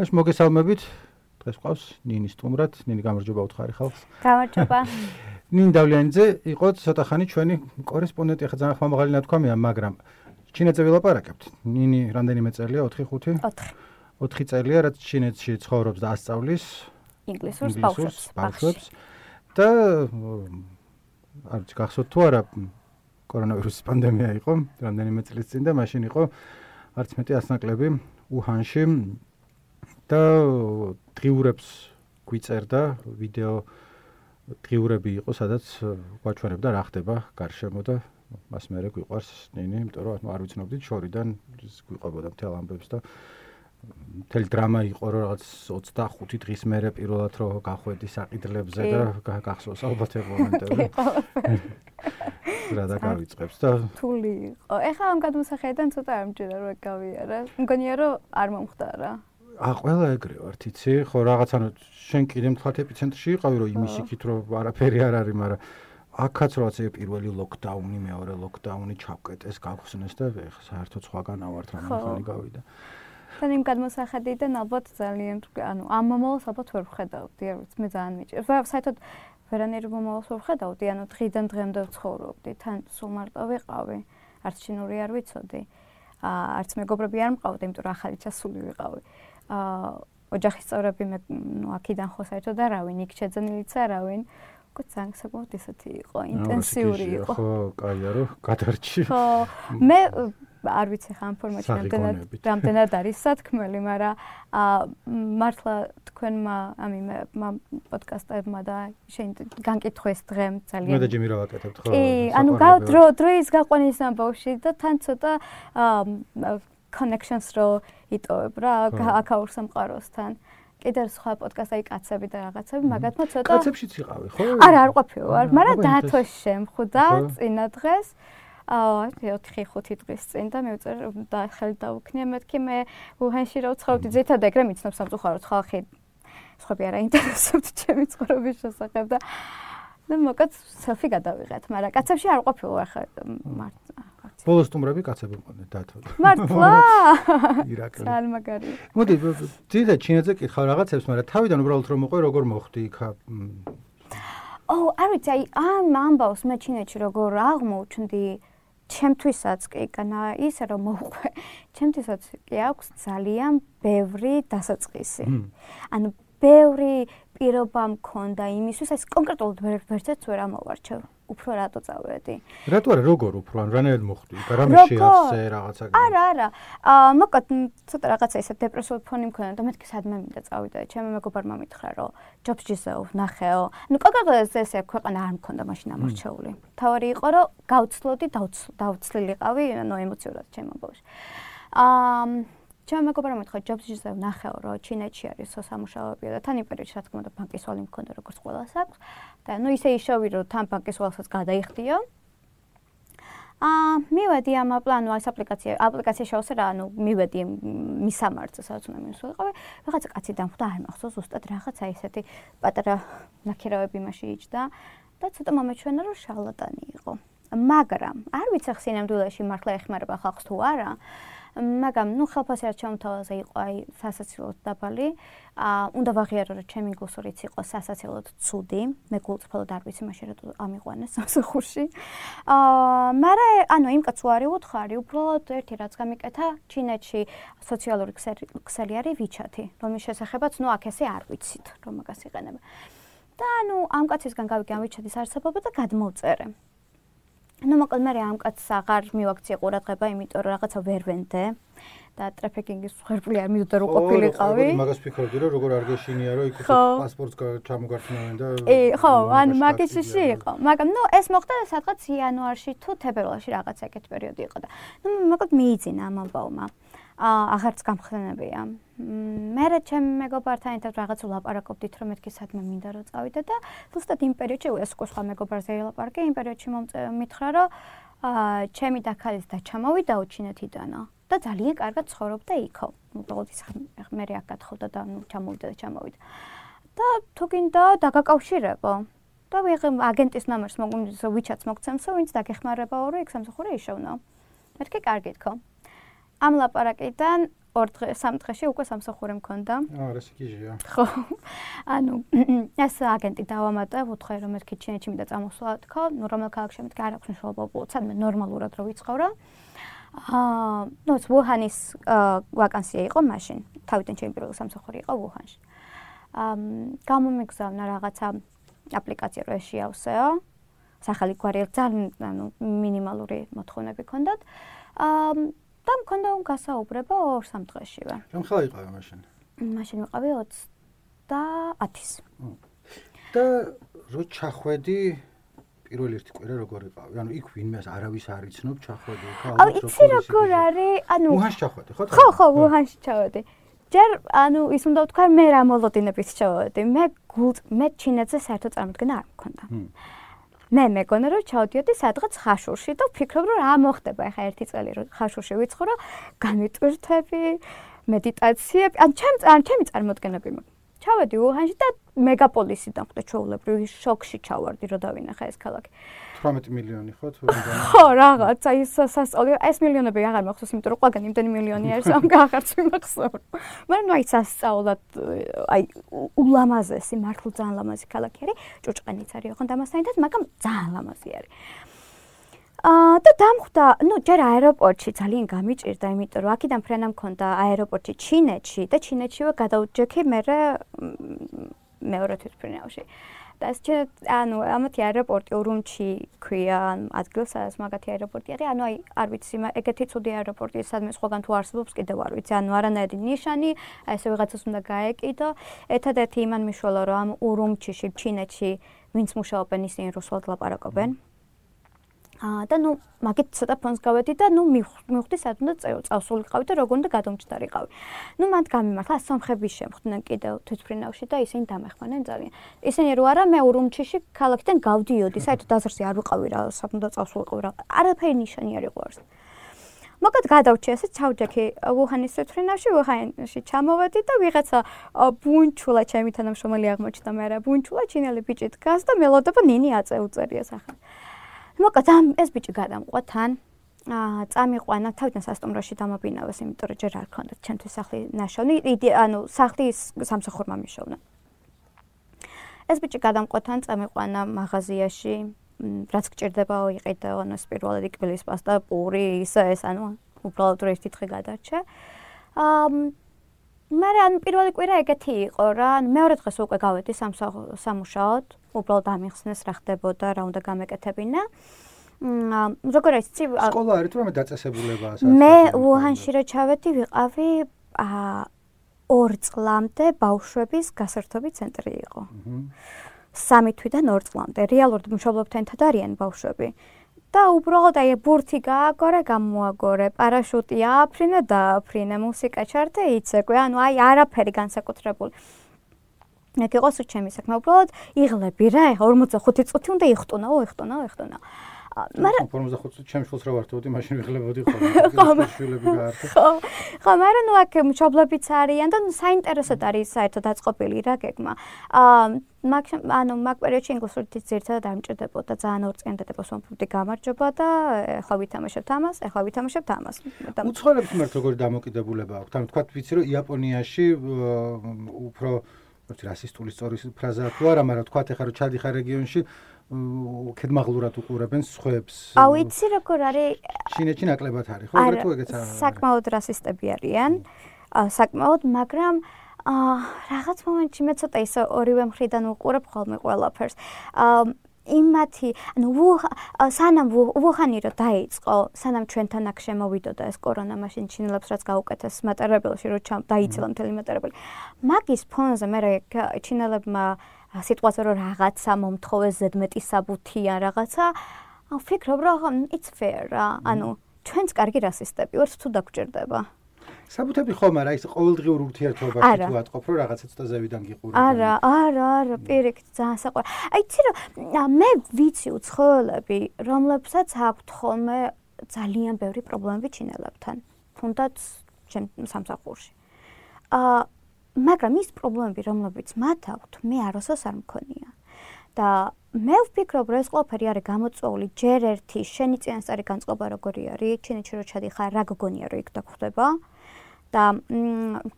მას მოგესალმებით. დღეს ყავს ნინი სტუმრად, ნინი გამარჯობა უთხარი ხალხს. გამარჯობა. ნინი დავლიანიძე იყო ცოტა ხანი ჩვენი კორესპონდენტი, ხა ძალიან ხმამაღალი ნათქვამია, მაგრამ ჩინეთზე ვილაპარაკებთ. ნინი რამდენიმე წელია? 4-5? 4. 4 წელია, რაც ჩინეთში ცხოვრობს და ასწავლის ინგლისურს ბავშვებს. და არც გახსოვთ თუ არა კორონავირუსის პანდემია იყო, რამდენიმე წლის წინ და მაშინ იყო არც მეტი ასნაკლები უჰანში და დღიურებს გვიწერდა ვიდეო დღიურები იყო, სადაც გვაჩვენებდა რა ხდება გარშემო და მას მერე გვიყვარს ნინი, იმიტომ რომ არ ვიცნობდით შორიდან გვიყვებოდა მთელ ამბებს და მთელი დრამა იყო რომ რაღაც 25 დღის მერე პირველად რო გახვედი საყიდლებზე და გახსოვს ალბათ ეგ მომენტები. რა დაგავიწყებს და თული იყო. ეხლა ამ გადმოსახედიდან ცოტა არ მჭირდა რომ გავიარა. მგონია რომ არ მომხდარა. აა ყველა ეგრე ვართ, იცი? ხო, რაღაც ანუ შენ კიდე მთლად ეპიცენტრში იყავი, რომ იმის იქით რომ არაფერი არ არის, მაგრამ აქაც რაღაც ეს პირველი ლოკდაუნი, მეორე ლოკდაუნი ჩავკეტეს, გავხსნეს და ეხლა საერთოდ სხვაგან ავართ რა მიხანი გავიდა. თან იმ გადმოსახედიდან ალბათ ძალიან ანუ ამ მომავალს ალბათ ვერ ვხედავდი, არ ვიცი, მე ძალიან მიჭირდა. საერთოდ ვერანაირ მომავალს ვერ ვხედავდი, ანუ დღიდან დღემდე ვცხოვრობდი, თან სულ მარტო ვიყავი, არც ჩინური არ ვიცოდი. არც მეგობრები არ მყავდა, იმიტომ რომ ახალი ჩასული ვიყავი. აა ოჯახის წევრები მე ნუ აქიდან ხო საერთოდ არავინ, იქ შეძენილიც არავინ. უკვე ძალიან საკმაოდ ისეთი იყო, ინტენსიური იყო. ხო, კაია რო გადარჩი. ხო, მე არ ვიცი ხა ამ ფორმატში რამდენად რამდენად არის სათქმელი, მაგრამ აა მართლა თქვენმა ამიმე პოდკასტებმა და შენ განკითხეს დღემ ძალიან. მე და ჯიმი რა ვაკეთებთ ხო? კი, ანუ დრო დროის გაყვანის ამბავში და თან ცოტა აა connections რო იტოვებ რა აქაურ სამყაროსთან. კიდევ სხვა პოდკასტი აი კაცები და რაღაცები, მაგათმა ცოტა კაცებშიც იყავი, ხო? არა, არ ყოფილი ვარ, მაგრამ დათოს შემხვდა წინა დღეს. აა 4-5 დღის წინ და მივწერ და ხელი დაუქნია მეთქი მე უჰენში რა ვცხოვრობდი ზეითად ეგრე მიცნობ სამწუხაროდ ხალხი სხვები არა ინტერესებთ ჩემი ცხოვრების შესახებ და და მოკაც სელფი გადავიღეთ მაგრამ კაცებში არ ყოფილი ახლა ბოლოს სტუმრები კაცები მყოდნენ დათო. მართლა? ირაკლი. ძალიან მაგარი. მოდი, ძირა ჩინეთზე კითხავ რაღაცებს, მაგრამ თავიდან უბრალოდ რომ მოყვე როგორ მოხდი იქ? ო, არ ვიცი, ამ ამბავს მე ჩინეთში როგორ აღმოჩნდი, ჩემთვისაც კი განა ისე რომ მოყვე ჩემთვისაც კი აქვს ძალიან ბევრი დასაწყისი ანუ ბევრი პირობა მქონდა იმისთვის ეს კონკრეტულად ვერცეც ვერ ამოვარჩევ უფრო რატო წავედი? რატო არა როგორ უფრო ან რანაირად მოხდი გარამე შეახსე რაღაცა არა არა. აა მოკლედ ცოტა რაღაცა ისე დეპრესიული ფონი მქონდა და მეთქი სადმე მინდა წავიდე ჩემი მეგობარმა მითხრა რომ ჯობს ჯისეო ნახეო. ну კონკრეტულად ესე ქვეყანა არ მქონდა მაშინ ამორჩეული. თავარი იყო რომ გავცლოდი დავცლილიყავი ნუ ემოციურად ჩემო ბავშვი აა ჩემ მეგობრებმა მითხრა ჯობს ჯისეო ნახეო რომ ჩინეთში არის სამუშაოები და თან იმ პერიოდში რა თქმა უნდა ბანკის ვალი მქონდა როგორც ყველას აქვს. და ნუ ისე იშოვი რომ თან ბანკის ვალსაც გადაიხდიო. აა მივედი ამ პლანო ეს აპლიკაცია აპლიკაცია შევსე რა ანუ მივედი მისამართზე სადაც უნდა მივსულიყავი რაღაცა კაცი დამხვდა არ მახსოვს ზუსტად რაღაცა ისეთი პატარა ნაკერავები მასში იჭდა და ცოტა მომეჩვენა რომ შალატანი იყო. მაგრამ არ ვიცი ხსი ნამდვილად მართლა ეხმარება ხალხს თუ არა მაგრამ ნუ ხელფასი არ ჩამთავაზე იყო აი სასაცილოდ დაბალი. აა უნდა ვაღიარო რომ ჩემი გულსურიც იყო სასაცილოდ ცუდი. მე გულწრფელად არ ვიცი მაშინ რა ამიყვანეს სამსახურში. აა მარა ანუ იმ კაცო არის უთხარი, უბრალოდ ერთი რაც გამიკეთა ჩინეთში სოციალური ქსელი არის ვიჩათი, რომის შესახებაც ნუ აქ ესე არ ვიცით რომ მაგას იყენებ. და ანუ ამ კაცისგან გავიგე ამ ვიჩათის არსებობა და გადმოვწერე. Ну მოკლედ მე ამ კაცს აღარ მივაქცია ყურადღება, იმიტომ რომ რაღაცა ვერ ვენდე და ტრაფიკინგის ხერფული არ მიდოდა რო ყოფილიყავი. ო, მაგას ფიქრობდი რომ როგორ არ გეშინია რომ იქ პასპორტს ჩამოგართმევენ და ე, ხო, ანუ მაგისში იყო. მაგრამ ნუ ეს მოხდა სადღაც იანვარში თუ თებერვალში რაღაცა ეგეთ პერიოდი იყო და ნუ მოკლედ მიიძინა ამ ამბავმა. აღარც გამხსენებია. მე რა ჩემ მეგობართან ერთად რაღაც ვლაპარაკობდით რომ მეთქი სადმე მინდა რომ წავიდე და ზუსტად იმ პერიოდში ეს უკვე სხვა მეგობარზე ელაპარაკე იმ პერიოდში მომწმითხრა რომ აა ჩემი დაქალის და ჩამოვიდაო ჩინეთიდანო და ძალიან კარგად ცხოვრობდა იქო. უბრალოდ მე რა გათხოვდა და ნუ ჩამოვიდა და ჩამოვიდა. და თუ გინდა დაგაკავშირებო. და ვიღე აგენტის ნომერს მოგუნდეს ვიჩატს მოგცემსო, ვინც დაგეხმარებაო რომ იქ სამსახური იშოვნო. მეთქი კარგი თქო. ამ ლაპარაკიდან ორ დღე სამ დღეში უკვე სამსახური მქონდა. აა, ეს კიჟია. ხო. ანუ ეს აგენტი დავამატა, ვუთხე რომ ერთ კიჩენში მინდა წამოსვლა, თქო, ნუ რომელ ქალაქში მეთქე არ აქვს მნიშვნელობა უბრალოდ, სადმე ნორმალურად რო ვიცხოვრა. აა, ნუ ეს ვუჰანის ვაკანსია იყო მაშინ. თავიდან ჩემი პირველი სამსახური იყო ვუჰანში. აა, გამომიგზავნა რაღაცა აპლიკაცია რო შეავსეო. სახალი გვარი ძალიან ანუ მინიმალური მოთხოვნები ქონდათ. აა და მქონდა გასაუბრება 2-3 დღეშივე. რომ ხალხი იყავი მაშინ? მაშინ ვიყავი 20 და 10-ის. და რო ჩახვედი პირველ ერთი კვირა როგორ იყავი? ანუ იქ ვინმეს არავის არ იცნობ ჩახვედი ხა? აუ იცი როგორ არის? ანუ უჰანში ჩახვედი ხო? ხო, ხო, უჰანში ჩავედი. ჯერ ანუ ის უნდა ვთქვა მე რა მოლოდინებით ჩავედი. მე გულ მე ჩინეთზე საერთოდ წარმოდგენა არ მქონდა. მე მეგონა რომ ჩავდიოდი სადღაც ხაშურში და ვფიქრობ რომ რა მოხდება. ახლა ერთი წელი რომ ხაშურში ვიცხოვრო განიტვირთები მედიტაციები ან ჩემ ან ჩემი წარმოდგენები მაქვს. ჩავედი უჰანში და მეგაპოლისიდან ხვდე ჩაულებრივი შოკში ჩავარდი რომ დავინახე ეს ქალაქი 18 მილიონი ხო? თუ ხო რაღაცა ის სასწავლი ეს მილიონები აღარ მახსოვს იმიტომ რომ ყველგან იმდენი მილიონი არის ამ გახარც მიმახსოვს მაგრამ ნუ აი სასწავლად აი ულამაზესი მართლა ძალიან ლამაზი ქალაქი არის ჭუჭყენიც არის ოღონდ ამასთან ერთად მაგრამ ძალიან ლამაზი არის. აა და დამხვდა, ну, ჯერ აეროპორტში ძალიან გამიჭირდა, იმიტომ რომ აქედან ფრენა მქონდა აეროპორტში ჩინეთში და ჩინეთშივე გადავჯექი მე მეორე თვითფრენაში. და ეს ჩე ანუ ამათი აეროპორტი ურუმჩი ქვია ადგილს სადაც მაგათი აეროპორტი არის. ანუ აი არ ვიცი ეგეთი ცუდი აეროპორტი სადმე სხვაგან თუ არსებობს კიდევ არ ვიცი. ანუ არანაირი ნიშანი აი ესე ვიღაცას უნდა გაეკიდო. ერთადერთი იმან მიშველა რომ ურუმჩიში ჩინეთში ვინც მუშაობენ ისინი რუსულად ლაპარაკობენ. აა და ნუ მაგით ცოტა ფონს გავედი და ნუ მივხვდი სად უნდა წავსულიყავი და როგორ უნდა გადამჭდარიყავი. ნუ მანდ გამიმართლა სომხები შემხვდნენ კიდევ თვითფრინავში და ისინი დამეხმარნენ ძალიან. ისინი რო არა მე ურუმჩიში ქალაქიდან გავდიოდი, საერთოდ აზრზე არ ვიყავი რა სად უნდა წავსულიყავი რა. არაფერი ნიშანი არ იყო არს. მოკლედ გადავჭი ესე ჩავჯექი უჰანის თვითფრინავში, უჰანში ჩამოვედი და ვიღაცა ბუნჩულა ჩემი თანამშრომელი აღმოჩნდა მე რა ბუნჩულა ჩინელი ბიჭი დგას და მელოდება ნინი აწეუწერია სახე. მოკლედ ამ ეს ბიჭი გადამყვა თან აა წამიყვანა თავიდან სასტუმროში დამაბინავეს იმიტომ რომ ჯერ არ ქონდა ჩემთვის სახლი ნაშოვნი ანუ სახლი სამსახურმა მიშოვნა ეს ბიჭი გადამყვა თან წამიყვანა მაღაზიაში რაც გჭირდებაო იყიდო ანუ პირველი კბილის პასტა პური ისე ეს ანუ უბრალოდ ერთი დღე გადარჩე აა მაგრამ ან პირველი კვირა ეგეთი იყო რა ან მეორე დღეს უკვე გავედი სამუშაოდ უბრალოდ ამიხსნეს რა ხდებოდა რა უნდა გამეკეთებინა. მ როგორ არის ცი სკოლა არის თუ რამე დაწესებულებაა მე უჰანში რა ჩავედი ვიყავი ა ორ წლამდე ბავშვების გასართობი ცენტრი იყო. სამი თვიდან ორ წლამდე. რეალურად მშობლობთ ენთად არიან ბავშვები. და უბრალოდ აი ბურთი გააგორე, გამოაგორე, პარაშუტი ააფრინე და ააფრინე, მუსიკა ჩართე, იცეკვე, ანუ აი არაფერი განსაკუთრებული. მე გიყოს ჩემი საქმე, უბრალოდ იღლები რა, 45 წუთი უნდა იხტუნაო, იხტუნაო, იხტუნაო. მაგრამ 45 წუთი ჩემს ხელს რა ვართოდი, მაშინ ვიღლებოდი ხოლმე. შვილები გაართ. ხო. ხო, მაგრამ ნუ აქ მშობლებიც არიან და ნუ საინტერესოდ არის საერთოდ დაწყობილი რა გეგმა. აა მაგ ანუ მაგ პერიოდში ინგლისურით ზერთადად არ მჭირდებოდა ძალიან ორწენდადება სომფუტი გამარჯობა და ახლა ვითამაშებთ ამას, ახლა ვითამაშებთ ამას. უცხოელებს მიმართ როგორი დამოკიდებულება აქვს? თან თქვა ვიცი რომ იაპონიაში უფრო ვთქვი რასისტული სწორი ფრაზაა თუ არა, მაგრამ თქვა ეხლა რომ ჩადიხარ რეგიონში კედმაღლურად უყურებენ სხვებს. აუ იცი როგორ არის? ჩინეთში ნაკლებად არის, ხო? ეგრე თუ ეგეც არა. საკმაოდ რასისტები არიან. საკმაოდ, მაგრამ აა რაღაც მომენტში მე ცოტა ისე ორივე მხრიდან უყურებ ხოლმე ყველაფერს. აა იმათი, ანუ სანამ ვუხანი რო დაიწყო, სანამ ჩვენთან აქ შემოვიდოდა ეს კორონა მაშინ ჩინელებს რაც გაუკეთეს მატერიალში რო დაიწყო მთელი მატერიალი. მაგის ფონზე მე ჩინელებმა სიტყვაზე რომ რაღაცა მომთხოვეს ზედმეტი საბუთი ან რაღაცა ვფიქრობ რომ it's fair რა. ანუ ჩვენც კარგი რასისტები ვართ თუ დაგჭირდება საბუთები ხომ არა ის ყოველდღიურ ურთიერთობაში თუ ატყობ რომ რაღაცა ცოტა ზევიდან გიყურებ. არა არა არა პირიქით ძალიან საყვარ აი იცი რომ მე ვიცი უცხოელები რომლებსაც აქვთ ხოლმე ძალიან ბევრი პრობლემები ჩინელებთან თუნდაც ჩემ სამსახურში. აა მაგრამ ის პრობლემები, რომლებიც მათ აქვთ, მე არასოს არ მქონია. და მე ვფიქრობ, რომ ეს ყველაფერი არის გამოწვეული ჯერ ერთი შენი წინასწარი განწყობა როგორი არის, ჩინეთში რო ჩადიხარ, რა გოგონია რო იქ დაგხვდება. და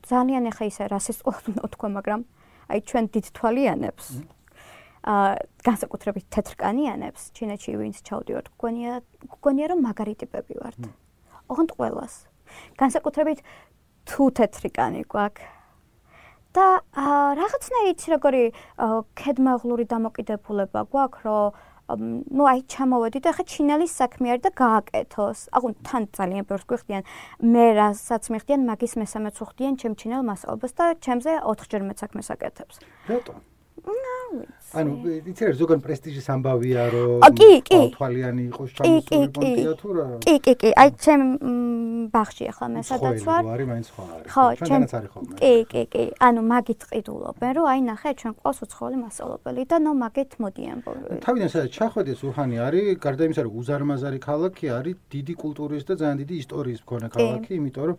ძალიან ეხა ისე რასისტულად უნდა თქვა, მაგრამ აი ჩვენ დიდ თვალიანებს აა განსაკუთრებით თეთრკანიანებს ჩინეთში ვინც ჩავდივართ, გქონია გქონია რომ მაგარი ტიპები ვართ. ოღონდ ყოველას. განსაკუთრებით თუ თეთრკანი გვაქვს და რაღაცნაირად როგორი ქედმაღლური დამოკიდებულება გვაქვს, რომ ну აი ჩამოვედი და ხა ჩინელის საქმე არის და გააკეთოს. აღუ თან ძალიან ბევრს გვიხდიან. მე რასაც მიხდიან მაგის მესამეც უხდიან ჩემ ჩინელ მასალობას და ჩემზე 4ჯერ მეც საქმეს აკეთებს. რატო? ანუ იცი რა ზოგან პრესტიჟის ამბავია რომ თვალიანი იყოს ჩამოსული პონტია თუ რა? კი კი კი. აი ჩემ ბახში ახლა მე სადაც ვარ. არის მაინც ხო არის. ხო ჩვენც არის ხოლმე. კი კი კი. ანუ მაგით ყიდულობენ რომ აი ნახე ჩვენ ყავს უცხოელი მასწავლებელი და ნო მაგით მოდიან თავიდან სადაც ჩახვედეს უხანი არის გარდა იმისა რომ უზარმაზარი ქალაქი არის დიდი კულტურის და ძალიან დიდი ისტორიის მქონე ქალაქი იმიტომ რომ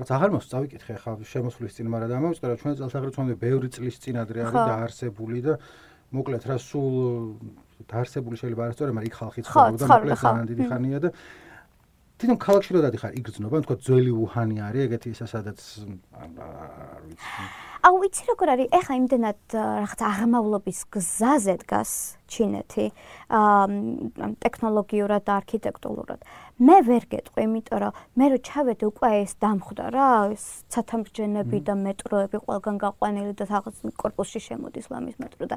რაც აღარ მოსწ წავიკითხე ხა შემოსვლის წინ მაგრამ დამოვიწყე რა ჩვენ წელსაღრიცხვა თუნდაც ბევრი წლის წინ ადრე არის დაარსებული და მოკლედ რა სულ დაარსებული შეიძლება არ სწორე მაგრამ იქ ხალხი ცხოვრობდა მოკლედ ძალიან დიდი ხანია და თვითონ ქალაქში რო დადიხარ იგრძნობა თქო ძველი უჰანი არის ეგეთი ისა სადაც არ ვიცი. აუ იცი როგორ არის? ეხა იმდენად რაღაც აღმავლობის გზაზე დგას ჩინეთი აა ტექნოლოგიურად და არქიტექტურულად მე ვერ გეტყვი, იმიტომ რომ მე რო ჩავედი უკვე ეს დამხვდა რა, ეს სათამბჯენები და მეტროები ყველგან გაყვანილი და რაღაც корпуსში შემოდის ლამის მეტრო და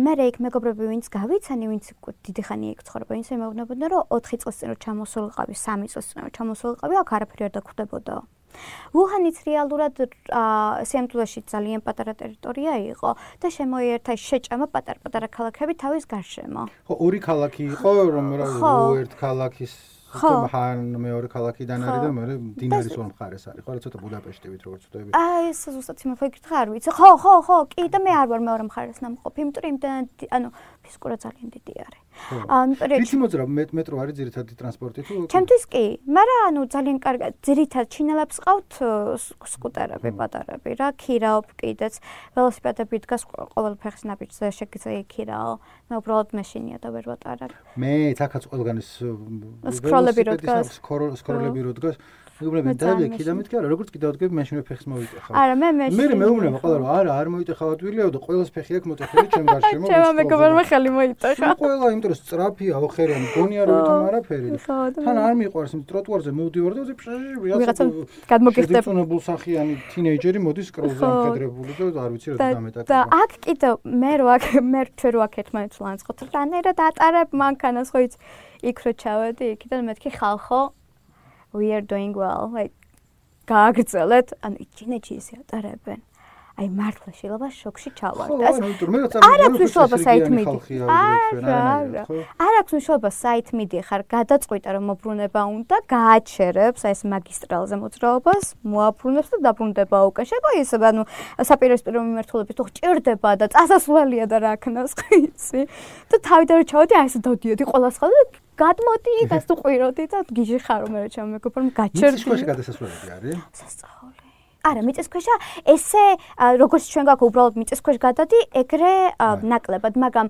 მე რა იქ მეგობრები ვინც გავიცანი, ვინც დიდი ხანი იქ ცხოვრება, ვინც ემეუბნებოდნენ რომ 4 წელს წინ რო ჩამოსულიყავი, 3 წელს წინ რო ჩამოსულიყავი, აქ არაფერი არ დაგხვდებოდა. ვუჰანიც რეალურად სიამთლაში ძალიან პატარა ტერიტორია იყო და შემოიერთა შეჭამა პატარ-პატარა ქალაქები თავის გარშემო. ხო, ორი ქალაქი იყო, რომელიც უერთ ქალაქის მან მეორე ქალაქიდან არის და მეორე დინარის ორ მხარეს არის ხო რა ცოტა ბუდაპეშტივით როგორც ვთქვი აი ეს ზუსტად იმა ფიქრით არ ვიცი. ხო ხო ხო კი და მე არ ვარ მეორე მხარეს ნამყოფი იმიტომ რომ ანუ ფიზიკურად ძალიან დიდი არის ანუ ვიცი მოძრა მეტრო არის ძირითადი ტრანსპორტი თუ? ჩემთვის კი მაგრამ ანუ ძალიან კარგი ძირითად ჩინელებს ყავთ სკუტერები პატარები რა ქირაობ კიდეც ველოსიპედები დგას ყოველ ფეხის ნაბიჯზე შეგიძლია იქირაო მე უბრალოდ მეშინია და ვერ ვატარებ მე თაკაც ყველგანის სკროლები რო დგას. სკროლები რო დგას მეუბნები დავიდე კიდე მეთქი არა როგორც კიდე ვდგები მაშინ ფეხს მოვიტეხავ. არა მე მე მე მეუბნება ყველა რომ არა არ მოიტეხავ ადვილიაო და ყველას ფეხი აქვს მოტეხილი ჩემ გარშემო ჩემო მეგობრებმა ხელი მოიტეხა. ყველა იმიტომ რომ სწრაფია ოხერიანი გონია რომ ვითომ არაფერი თან არ მიყვარს იმ ტროტუარზე მოვდივარ და ვიღაცა გადმოგიხდებ წუნებულ სახიანი თინეიჯერი მოდის კროზე ამხედრებული და არ ვიცი რა დამეტაკება და აქ კიდე მე რო აქ მე ჩვენ რო აქ ერთმანეთს ლანძღოთ რანაირად ატარებ მანქანას ხო იცი იქ რო ჩავედი იქიდან მეთქი ხალხო we are doing well. Like გააგრძელეთ. ანუ ჩინეთში ისე ატარებენ აი მართლა შეიძლება შოქში ჩავარდ ეს არ აქვს მნიშვნელობა საით მიდი არა არ აქვს მნიშვნელობა საით მიდი ხარ. გადაწყვიტა რომ მოbrunება უნდა გააჩერებს აი ეს მაგისტრალზე მოძრაობას მოაბრუნებს და დაბრუნდება უკვე. შეიძლება ის ანუ საპირისპირო მიმართულებით თუ ჭირდება და წასასვლელია და რა ქნას ხიცი და თავიდან რომ ჩავდი აი ეს დოდიოდი ყველა სხვა გადმოდი გასტუყვიროდი და გიჟი ხარო მე რა ჩემეგობრომ გაჩერდი. მიწისქვეშა გადასასვლელები არის? სასწაული. არა, მიწისქვეშა ესე როგორც ჩვენ გაქვს უბრალოდ მიწისქვეშ გადადი, ეგრე ნაკლებად, მაგრამ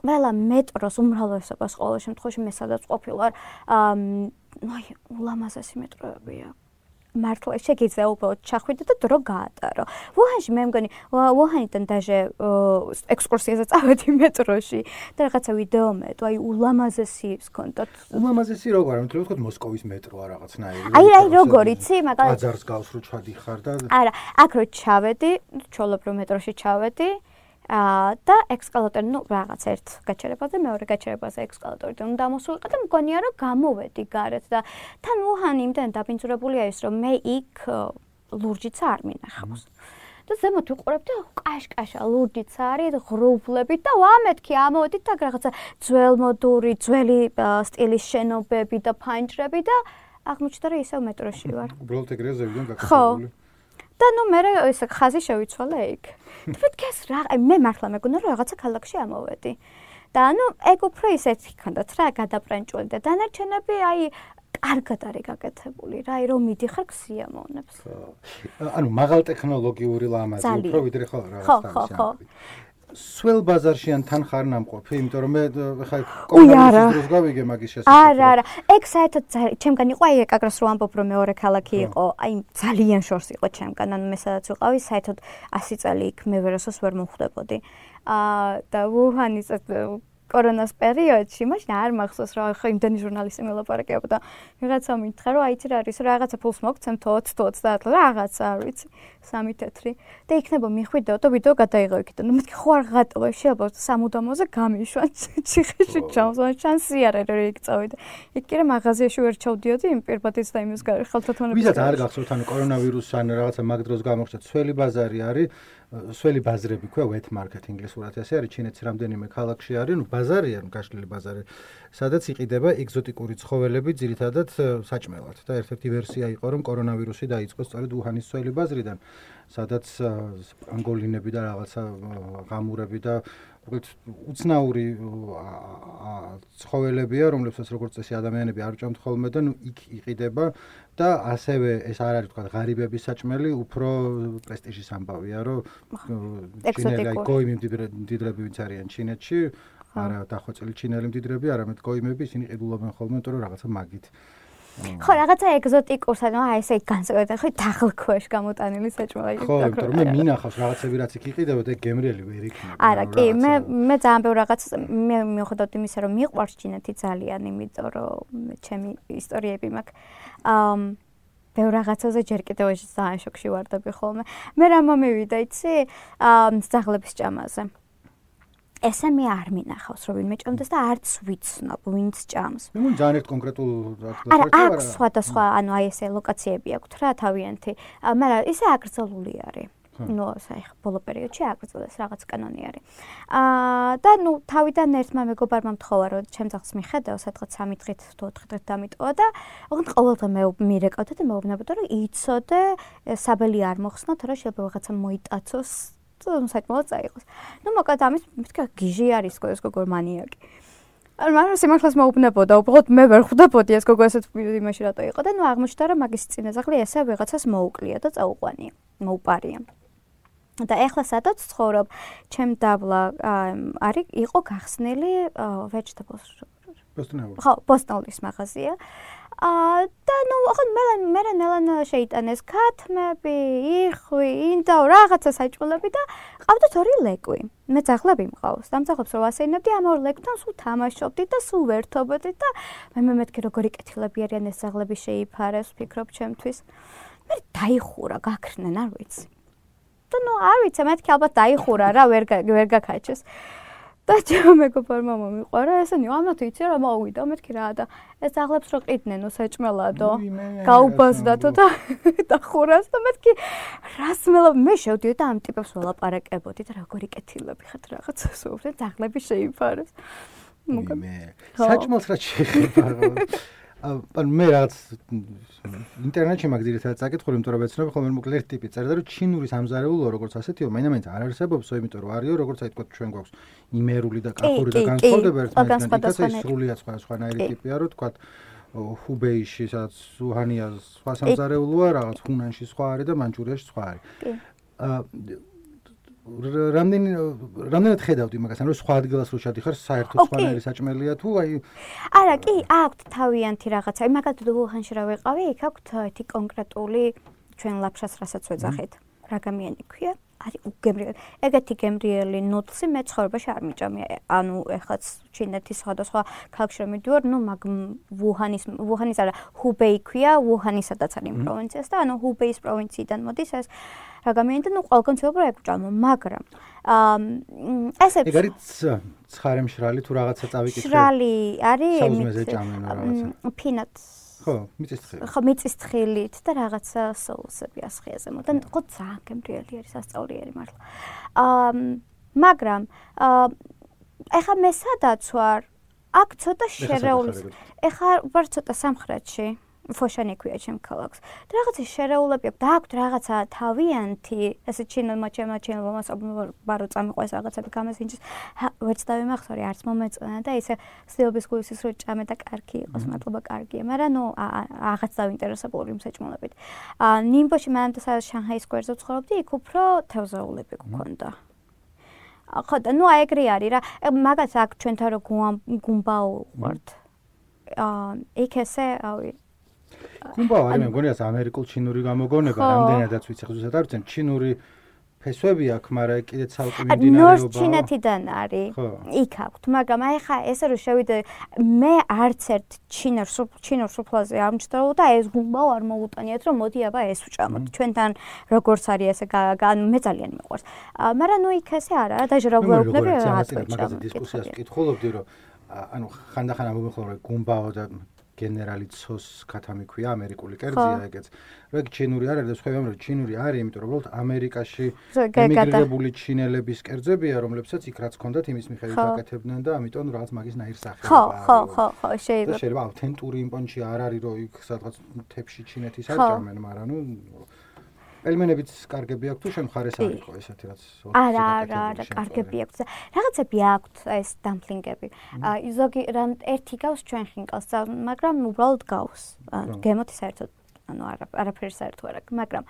ყველა მეტროს უმრავლესობას ყოველ შემთხვევაში მე სადაც ყოფილვარ, აი, ულამაზესი მეტროებია. მართლა შეგიძლია უბრალოდ ჩახვიდე და დრო გაატარო. ვუჰანში მე მგონი ვუჰანიდან დაჟე ექსკურსიაზე წავედი მეტროში და რაღაცა ვიდეო მეტო, აი ულამაზესი სკონტოთ. ულამაზესი როგორ არის? თქო მოსკოვის მეტროა რაღაცნაირი. აი აი როგორ იცი, მაგალითად ბაზარს გავს რო ჩადიხარ და არა, აქ რო ჩავედი, ჩოლობრო მეტროში ჩავედი. აა და ექსკალატორი, ну, რაღაც ერთ გაჩერებაზე, მეორე გაჩერებაზე ექსკალატორი უნდა მოსულიყო და მგონია რომ გამოვედი გარეთ და თან უჰანი იმდენ დაბინძურებულია ის, რომ მე იქ ლურჯიც არ მინახავს. და ზემოთ ვიყურებ და კაშკაშა ლურჯიც არის, ღრუბლები და ვამეთქი ამოდით და რაღაცა ძველმოდური, ძველი სტილის შენობები და ფანჯრები და აღმოჩნდა რომ ისევ მეტროში ვარ. უბრალოდ ეგრეა ზევიდან გაკეთებული. ხო. და ნუ მე ესე ხაზი შევიცვალე იქ. თვითონ რა, აი მე მართლა მეგონა რომ რაღაცა ქალაქში ამოვედი. და ანუ ეგ უფრო ისეთი ქონდათ რა გადაპრანჭული და დანარჩენები აი კარგად არის გაკეთებული რა, აი რომ მიდიხარ ქსიამოვნებს. ანუ მაღალ ტექნოლოგიური ლამაზი უფრო ვიდრე ხო რა. ხო, ხო, ხო. სველ ბაზარში ან თან ხარ ნამყოფი, იმიტომ რომ მე ხა კომუნიკაციის დროს გავიგე მაგის შესაძლებლობა. არა, არა. ეგ საერთოდ ჩემგან იყო აი ეკაგროს რო ამბობ რომ მეორე ქალაქი იყო, აი ძალიან შორს იყო ჩემგან, ანუ მე სადაც ვიყავი, საერთოდ 100 წელი იქ მე ვერასოს ვერ მომხვდებოდი. აა და უჰანის კორონას პერიოდში, მაშინ არ მახსოვს რა, ხო იმდენი ჟურნალისტი მელაპარაკებოდა და ვიღაცა მითხრა რომ აი ცირა არის რა რაღაცა ფულს მოგცემთ 20-30 რაღაცა არ ვიცი, სამი თეთრი და იქნება მიხვიდეო და ვიდეო გადაიღო იქიდან. ნუ მეთქი ხო არ ღატო, შეიძლება სამუდამოზე გამიშვან ციხეში ჩავს, ან შანსი არ არის რომ იქ წავიდე. იქ კი რა მაღაზიაში ვერ ჩავდიოდი იმ პირბადის და იმის გარე ხელთათმანების. ვისაც არ გახსოვთ ანუ კორონავირუსი ან რაღაცა მაგ დროს გამოხდა ცველი ბაზარი არის სველი ბაზრები ქვია wet market ინგლისურად ესე არის ჩინეთში რამდენიმე ქალაქში არის ნუ ბაზარია ნუ გაშლილი ბაზარი სადაც იყიდება ეგზოტიკური ცხოველები ძირითადად საჭმელად. და ერთ-ერთი ვერსია იყო რომ კორონავირუსი დაიწყო სწორედ უჰანის სველი ბაზრიდან სადაც პანგოლინები და რაღაცა ღამურები და უბრალოდ უცნაური ცხოველებია, რომლებსაც როგორც წესი ადამიანები არ ჭამთ ხოლმე და ნუ იქ იყიდება და ასევე ეს არ არის თქვა ღარიბების საჭმელი, უფრო პრესტიჟის ამბავია, რომ ჩინელი აი გოიმი მდიდრები ვინც არიან ჩინეთში, არა დახვეწილი ჩინელი მდიდრები, არამედ გოიმები, ისინი ყიდულობენ ხოლმე, იმიტომ რომ რაღაცა მაგით ხო, რაღაცა ეგზოტიკურს, ანუ აი ესე განსაკუთრებით ხო დაღლქვეშ გამოტანილი საჭმელი იქნება. ხო, იმიტომ რომ მე მინახავს რაღაცები რაც იქ იყიდებოდა, ეგ გემრიელი ვერ იქნება. არა, კი, მე მე ძალიან ბევრ რაღაც მე მიუხედავად იმისა, რომ მიყვარს ჩინეთი ძალიან, იმიტომ რომ ჩემი ისტორიები მაქვს. აა ბევრ რაღაცაზე ჯერ კიდევ ძალიან შოქში ვარდები ხოლმე. მე რა მომივიდა, იცი? აა ძაღლების ჭამაზე. ესე მე არ მინახავს რომ ვინმე ჭამდეს და არც ვიცნობ ვინც ჭამს. მე მგონი ძალიან ერთ კონკრეტულ რაღაცას არა აქვს სხვადასხვა ანუ აი ესე ლოკაციები აქვს რა თავიანთი. მაგრამ ისე აკრძალული არის. ნუ საერთოდ ბოლო პერიოდში აკრძალეს რაღაც კანონი არის. აა და ნუ თავიდან ერთმა მეგობარმა მთხოვა რომ ჩემ ძაღლს მიხედავ სადღაც 3 დღით თუ 4 დღით დამიტოვა და ოღონდ ყოველდღე მე მირეკავდა და მეუბნებოდა რომ იცოდე საბელი არ მოხსნა თორე შეიძლება რაღაცა მოიტაცოს თუ საერთოდ წაიღოს. ნუ მოკლედ ამის მითქა გიჟი არის ეს გოგო მანიაკი. ან მაგრამ სიმართლეს მოუბნებოდა, უბრალოდ მე ვერ ხვდებოდი ეს გოგო ესეთ იმაში რატო იყო და ნუ აღმოჩნდა რომ მაგის წინაზაღლი ესე ვიღაცას მოუკლია და წაუყვანია, მოუპარია. და ეხლა სადაც ცხოვრობ, ჩემ დავლა არის იყო გახსნილი vegetables ბოსტონელი. ხო, ბოსტონის მაღაზია. აა და ნუ ახლა მე მე ნელანა შეიტანეს ქათმები, იხვი, ინდა რაღაცა საჭულები და ყავდათ ორი ლეკვი. მე ძაღლები მყავს. დამძაღლებს რომ ასეინებდი ამ ორ ლეკვთან სულ თამაშობდი და სულ ვერთობდი და მე მე მეთქი როგორი კეთილები არიან ეს ძაღლები შეიფარეს, ფიქრობ ჩემთვის. მე დაიხურა, გაქრნენ, არ ვიცი. და ნუ არ ვიცი, მეთქი ალბათ დაიხურა რა, ვერ ვერ გაკაჩეს. და ჩემო მეგობარმა მომიყარა ესენი ამათ იცი რა მოვიდა მეთქი რა და ეს აღლებს რო ყიდნენ უსაჭმელადო გაუბაზდათო და და ხურას და მეთქი რას მელა მე შევდიო და ამ ტიპებს ველაპარაკებოდი და როგორი კეთილები ხართ რაღაცა სულთან ძაღლები შეიფარეს მე საჭმელს რა შეიძლება ან მე რაღაც ინტერნეტში მაგ ძირითადად წაკითხული, იმიტომ რომ ეცნობ ხოლმე მოკლე ერთ ტიპი წერდა რომ ჩინური სამზარეულო როგორც ასეთიო, მაინც არ არსებობს, იმიტომ რომ არისო როგორც აი თქვა ჩვენ გვაქვს იმერული და კახური და განსხვავდება ერთმანეთთან, ეს სრულიად სხვა სხვანაირი ტიპია, რომ თქვა ჰუბეიში, სადაც უჰანია სხვა სამზარეულოა, რაღაც ხუნანში სხვა არის და მანჯურიაში სხვა არის. კი. აა რამდენი რამდენად ხედავდი მაგას? ანუ სხვა ადგილას რო შედიხარ საერთოდ სხვანაირი საჭმელია თუ აი არა კი აქვთ თავიანთი რაღაცა. მაგალითად უჰანში რა ვიყავი იქ აქვთ ერთი კონკრეტული ჩვენ ლაფშას რასაც ვეძახით რაგამიანი ქვია? არის უგემრიელი. ეგეთი გემრიელი ნუტლსი მე ცხოვრებაში არ მიჭამია. ანუ ეხლაც ჩინეთის სხვადასხვა ქალაქში რომ მიდივარ, ნუ მაგ ვუჰანის ვუჰანის არა, ჰუბეი ქვია, ვუჰანისადაც არის პროვინციას და ანუ ჰუბეის პროვინციიდან მოდის ეს რა გამიანითა, ნუ ყველგან ცნობ რა ეკუჭამო, მაგრამ აა ესე ეგ არის ცხარე მშრალი თუ რაღაცა წავიკითხე. შრალი არის ემი ფინატს ხო, მიწისთხილი. ხო, მიწისთხილით და რაღაცა соусები ასხიაზე მოდან, ხო ძალიან გემრიელი არის, ასწაურიერი მართლა. აა მაგრამ აა ეხა მე სადაც ვარ? აქ ცოტა შერეული. ეხა ვარ ცოტა სამხრეთში. ფოშანი ქვია ჩემ ქალაქს. და რაღაცა შერეულები აქვს და აქვს რაღაცა თავიანთი, ესე ჩინელმა ჩემმა ჩინელმა მასობ ბარო წამიყვეს რაღაცები გამასინჯის. ვერც დავიმახსოვრე არც მომეწონა და ისე სიობის გულისის რო ჭამე და კარგი იყოს, მადლობა კარგია, მაგრამ ნუ რაღაც დავინტერესებული იმ საჭმელებით. აა ნიმბოში მანამდე სადაც შანჰაის სკვერზე ვცხოვრობდი, იქ უფრო თევზაულები გქონდა. ხო და ნუ აი ეგრე არის რა მაგას აქ ჩვენთან რო გუმბაო ვართ აა იქ ესე ავი გუმბაო არის მე მგონი ეს ამერიკულ ჩინური გამოგონება რამდენადაც ვიცი ხო ზუსტად არ ვიცი ჩინური ფესვები აქვს, მაგრამ კიდე ცალკე მიმდინარეობაა. ნორს ჩინეთიდან არის. იქ აქვს, მაგრამ აი ხა ესე რომ შევიდე მე არც ერთ ჩინურ ჩინურ სუფლაზე არ მჭდაო და ეს გუმბაო არ მოუტანიათ რომ მოდი აბა ეს ვჭამოთ. ჩვენთან როგორც არის ესე მე ძალიან მიყვარს. მაგრამ ნუ იქ ესე არა, დაჟრაობლები რა თქმა უნდა. მაგაზე დისკუსიას ვკითხულობდი რომ ანუ ხანდახან ამბობენ რომ გუმბაო და გენერალი ცოს ქათამი ქვია ამერიკული კერძია ეგეც. რა ჩინური არ არის და სხვა ამბობენ ჩინური არის, იმიტომ რომ უბრალოდ ამერიკაში ემიგრირებული ჩინელების კერძებია, რომლებსაც იქ რაც ჰქონდათ იმის მიხედვით აკეთებდნენ და ამიტომ რაღაც მაგის ნაირ სახეა. ხო, ხო, ხო, ხო, შეიძლება. შეიძლება ავთენტური იმპონჩი არ არის, რომ იქ სადღაც თებში ჩინეთის აჭამენ, მაგრამ ნუ პელმენებიც კარგები აქვს თუ შემხარეს არ იყო ესეთი რაც არა არა არა კარგები აქვს რაღაცები აქვს ეს დამპლინგები ზოგი რამ ერთი გავს ჩვენ ხინკალს მაგრამ უბრალოდ გავს. გემოთი საერთოდ ანუ არა არაფერი საერთო არა მაგრამ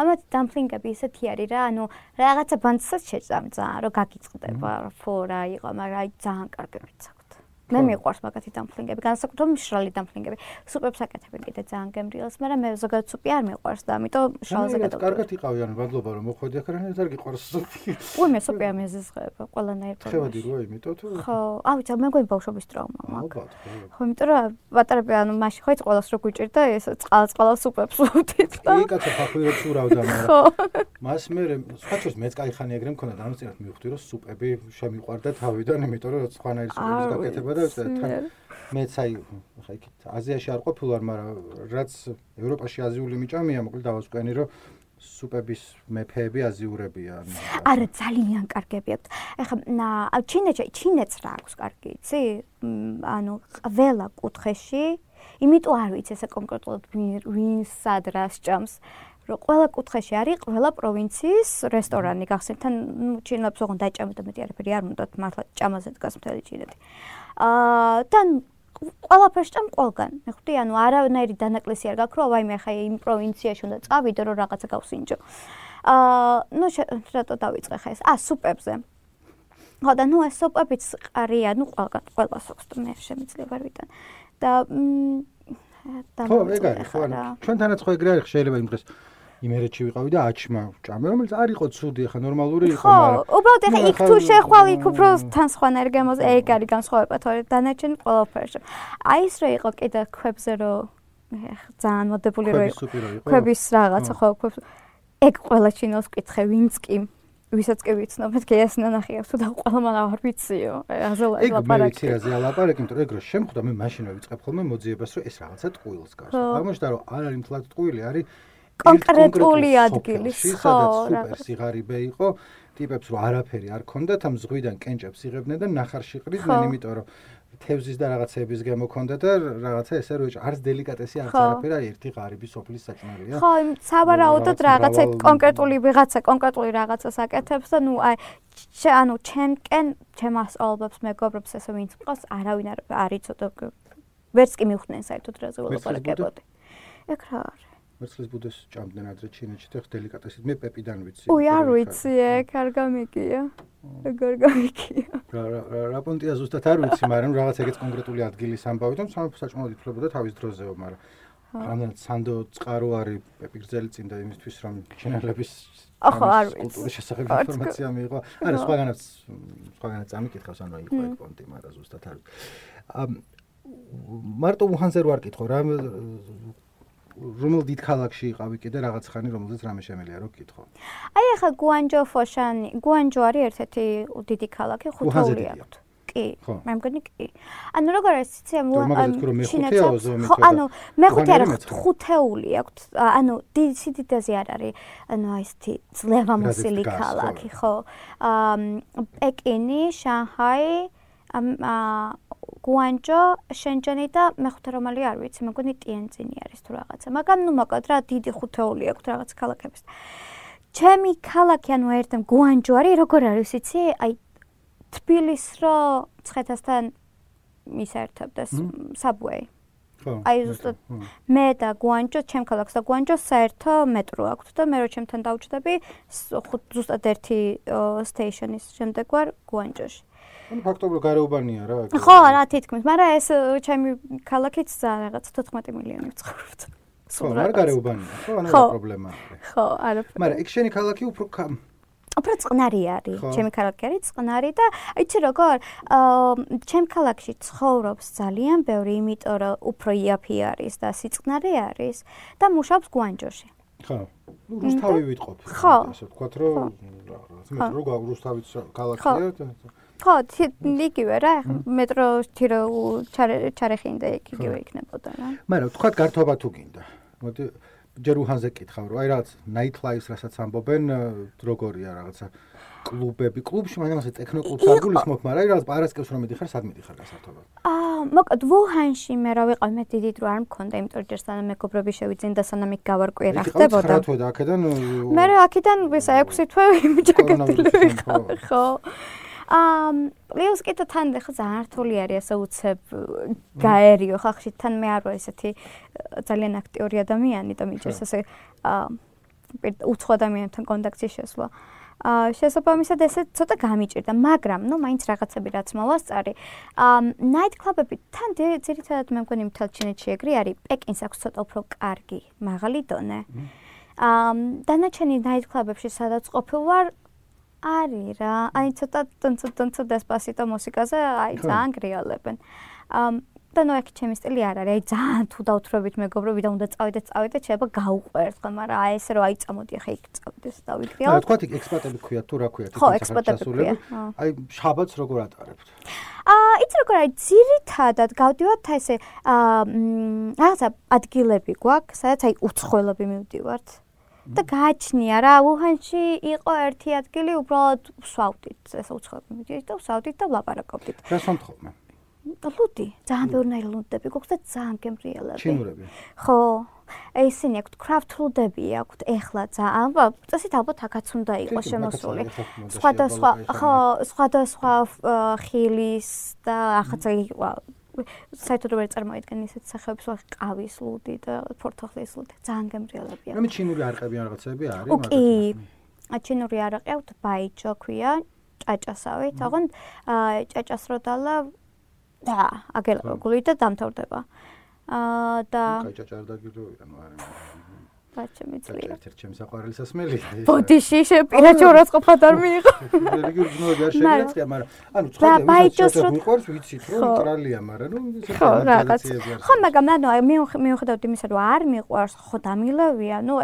ამათ დამპლინგები ისეთი არის რა ანუ რაღაცა ბანცსაც შეჭამძა რომ გაგიწყდება ფორა იყო მაგრამ აი ძალიან კარგებიც აქვს მე მიყვარს მაგათი დამფლინგები, განსაკუთრებით მშრალი დამფლინგები. სუპებს აკეთებ კიდე ძალიან გემრიელს, მაგრამ მე ზოგადად სუპი არ მიყვარს და ამიტომ შალზე გადავ. კარგად იყავი ან ვადლობა რომ მოხვედი აქ რანე ზარ გიყვარს სუპი. უი მე სუპი ამეზესხება ყველანაირ პრობლემა. ხევადი რო იმიტომ თუ ხო, აუ ცა მე გვი ბავშვობის ტრაუმა მაქვს. ხო, იმიტომ რომ პატარები ანუ მაშინ ხო იც ყოველს რო გვიჭირდა ეს წყალს წყალს სუპებს უთით და კი კაცო ფახვირებს ურავდა მაგრამ ხო. მას მე სხვა ჩვენს მეც кай ხანი ეგრე მქონდა და ანუ წინათ მივხვდი რომ სუპები შემიყვარდა თავიდან იმიტომ რომ სხვანაირი სუპების გაკეთება და თან მეც აი ხა იქ აზიაში არ ყოფილვარ, მაგრამ რაც ევროპაში აზიული მიჭამია, მოკლედ დავასკვენი, რომ სუპების მეფეები აზიურებია. არა, ძალიან კარგები აქვს. ეხლა ჩინეთში, ჩინეთს რა აქვს კარგი, იცი? ანუ ყველა კუთხეში, იმიტომ არ ვიცი ესე კონკრეტულად ვინ სად რას ჭამს. რომ ყველა კუთხეში არის ყველა პროვინციის რესტორანი გახსენთ თან ნუ ჩინელებს ოღონდ დაჭამეთ და მეტი არაფერი არ უნდათ მართლა ჭამაზე დგას მთელი ჩინეთი. აა თან ყველაფერს ჭამ ყველგან. მე ხვდი, ანუ არავნაირი დანაკლისი არ გაქვს, რომ აი მე ხა იმ პროვინციაში უნდა წავიდე, რომ რაღაცა გავსინჯო. აა ნუ რატო დავიწყე ხა ეს? აა სუპებზე. ხო და ნუ ეს სუპებიც ყარია, ნუ ყველგან ყველას აქვს და მე შემიძლია ვარ ვიტან. და მ ხო, ეგ არის ხო, ჩვენთანაც ხო ეგრე არის შეიძლება იმ დროს იმერეთში ვიყავი და აჩმა ჭამე რომელიც არ იყო ცუდი ხა ნორმალური იყო მაგრამ ხო უბრალოდ ეხა იქ თუ შეხვალ იქ უფრო თან სხვანაირ გემოს ეგ არის განსხვავება თორე დანარჩენი ყველაფერში აი ეს რო იყო კიდე ქვებზე რო ძალიან მოდებული რო იყო. ქვების რაღაცა ხო ქვებს ეგ ყველა ჩინოს კითხე ვინც კი ვისაც კი ვიცნობ მეთქე ეს ნანახი აქვს თუ და ყველა მან არ ვიციო. აზე ლაპარაკი ეგ მე ვიცი რა ზე ლაპარაკი იმიტომ რომ ეგ რო შემხვდა მე მაშინ ვიწყებ ხოლმე მოძიებას რომ ეს რაღაცა ტყუილს გავს. აღმოჩნდა რომ არ არის მთლად ტყუილი არის კონკრეტული ადგილი ხო სუპერ სიღარიბე იყო ტიპებს რო არაფერი არ ქონდათ ამ ზღვიდან კენჭებს იღებდნენ და ნახარში ყრიდნენ იმიტომ რომ თევზის და რაღაცების გამო ქონდა და რაღაცა ესე რო არც დელიკატესი არც არაფერი არის ერთი ღარიბი სოფლის საჭმელია ხო სავარაუდოდ რაღაცა კონკრეტული ვიღაცა კონკრეტული რაღაცას აკეთებს და ნუ აი ანუ ჩემკენ ჩემას ალბებს მეგობრებს ესე ვინც ყავს არავინ არ არის ცოტა ვერც კი მიხდნენ საერთოდ რა ზოლაპარაკებოდი ეგ რა არის მერცხლის ბუდეს ჭამდნენ ადრე ჩინეთში და დელიკატესით მე პეპიდან ვიცი. უი არ ვიცი ეგ არ გამიგია. ეგ არ გამიგია. რა რა რა პონტია ზუსტად არ ვიცი, მაგრამ რაღაც ეგეც კონკრეტული ადგილის ამბავი და საჭმელად ითვლებოდა თავის დროზეო, მაგრამ რამდენად სანდო წყარო არის პეპი გრძელი წინ და იმისთვის რომ ჩინელების ახო არ ვიცი. კულტურის შესახებ ინფორმაცია მიიღო. არა სხვაგანაც სხვაგანაც ამიკითხავს ანუ იყო ეგ პონტი, მაგრამ ზუსტად არ ვიცი. მარტო უჰანზე რო არ კითხო რა რომელ დიდ ქალაქში იყავი კიდე რაღაც ხანი რომელზეც რამე შემელია რო გკითხო. აი ახლა გუანჯო ფოშანი, გუანჯო არის ერთ-ერთი დიდი ქალაქი ხუთეული აქვს. კი, მე მგონი კი. ანუ როგორ არის ციცი ჩინეთს ხო, ანუ მეხუთე არა ხუთეული აქვს. ანუ დიდი სიდიდეზე არ არის. ანუ აი ესეთი ძლევამოსილი ქალაქი, ხო. აა პეკინი, შანჰაი, აა გუანჯო, შენჯენი და მეხუთე რომელი არ ვიცი, მეგონი ტიენცინი არის თუ რაღაცა. მაგრამ ნუ მოკლედ რა დიდი ხუთეული აქვს რაღაც ქალაქების. ჩემი ქალაქი ანუ ერთემ გუანჯო არის, როგორ არის იცი? აი თბილის რო ცხეთასთან მისერთებდეს subway. აი ზუსტად მე და გვანჯო, ჩემ ქალაქს და გვანჯო საერთო მეტრო აქვს და მე რო ჩემთან დავჭდები ზუსტად ერთი სტეიშენის შემდეგ ვარ გვანჯოში. ანუ ფაქტობრივად გარეუბანია რა. ხო, რა თითქმის, მაგრამ ეს ჩემი ქალაქიც რაღაც 14 მილიონი ცხოვრობთ. ხო, რა გარეუბანია, ხო, ანუ პრობლემაა. ხო, არა. მაგრამ იქ შენი ქალაქი უფრო უფრო წყნარი არის. ჩემი ქალაქი არის წყნარი და იცი როგორ აა ჩემ ქალაქში ცხოვრობს ძალიან ბევრი, იმიტომ რომ უფრო იაფი არის და სიწყნარი არის და მუშაობს გვანჯოში. ხო. ნუ რუსთავი ვიტყობ. ხო. ასე ვთქვათ, რომ რა, როგორ რუსთავიც ქალაქია და ხო, იგივე რა, მეტროში რო ჩარეხინდა იგივე იქნებოდა რა. მაგრამ ვთქვათ გართობა თუ გინდა. მოდი ჯერ უჰანზე კითხავ რომ აი რაღაც night life-ს რასაც ამბობენ როგორია რაღაცა კლუბები? კლუბში მაგრამ ასე ტექნოკლუბს არ გულისხმობ მაგრამ აი რაღაც პარასკევს რომ მიდიხარ სად მიდიხარ გასართობად აა მოკლედ ვუჰანში მე რა ვიყავ მე დიდი დრო არ მქონდა იმიტომ რომ ჯერ სანამ მეგობრები შევიძენ და სანამ იქ გავარკვე რა ხდებოდა. რა და აქედან მე რა აქედან ვისა 6 თვე იმჯაკეთილი ვიყავ ხო აა პლუს კიდე თან ხა ძალიან რთული არის ასე უცებ გაერიო ხახში თან მე არ ვარ ესეთი ძალიან აქტიური ადამიანი და მიჭირს ასე აა უცხო ადამიანთან კონტაქტში შესვლა. აა შესაძლებლად ესე ცოტა გამიჭირდა, მაგრამ ნუ მაინც რაღაცები რაც მოვასწარი. აა night club-ები თან ძირითადად მე მგონი მთელ ჩინეთში ეგრე არის. პეკინს აქვს ცოტა უფრო კარგი, მაღალი დონე. აა დანარჩენი night club-ებში სადაც ყოფილ ვარ, არის რა. აი ცოტა ტუნცუ დესპასიტო მუსიკაზე აი ძალიან გრიალებენ. ამ და ნუ აქ ჩემი სტილი არ არის. აი ძალიან თუ დაუთრებით მეგობრები და უნდა წავიდე წავიდე, შეიძლება გაუყვერთ ხო, მაგრამ აი ესე რომ აი წამოდი ახლა იქ წავიდეს დავიქრიალ. რა თქვა იქ ექსპატები ქვია თუ რა ქვია? ხო, ექსპატები ქვია. აი შაბათს როგორ ატარებთ? აა იცი როგორ აი ძირითადად გავდივართ ესე აა რაღაცა ადგილები გვაქვს, სადაც აი უცხოელები მივდივართ. და გააჩნია რა უჰანში იყო ერთი ადგილი უბრალოდ ვსვავდით ესე უცხოები მიდიეთ და ვსვავდით და ვლაპარაკობდით. რა სამთხოვნე ლუდი ძალიან ბევრი ლუდები გვაქვს და ძალიან გემრიელები. ჩინურები? ხო ისინი აქვთ კრაფტლუდები აქვთ ეხლა ძალიან წესით ალბათ აქაც უნდა იყოს შემოსული. სხვადასხვა ხო სხვადასხვა ხილის და ახაც საერთოდ ვერ წარმოიდგენ ისეთ სახეებს ვახ ყავის ლუდი და ფორთოხლის ლუდი ძალიან გემრიელებია. მე ჩინური არყები რაღაცები არის მაგათი. კი. ჩინური არყი აქვთ ბაიჯო ქვია, ჭაჭასავი, თაღონ ჭაჭას რო დალა და აგელგული და დამთავრდება. აა და ჭაჭა არ დაგიდოვია ნუ არის. ბაჭი მიწლია. ერთ-ერთ ჩემს საყვარელი სასმელი. ბოდიში შეპირაჭი ორასყოფად არ მიიღო. რელიგიური ძნობა არ შეგეწია, მაგრამ ანუ ცხადია, ვისაც მიყვარს, ვიცით რომ ნეიტრალია, მაგრამ ნუ ხო, რაღაც. ხო, მაგრამ ანუ მიუხედავად იმისა, რომ არ მიყვარს, ხო დამილევია, ნუ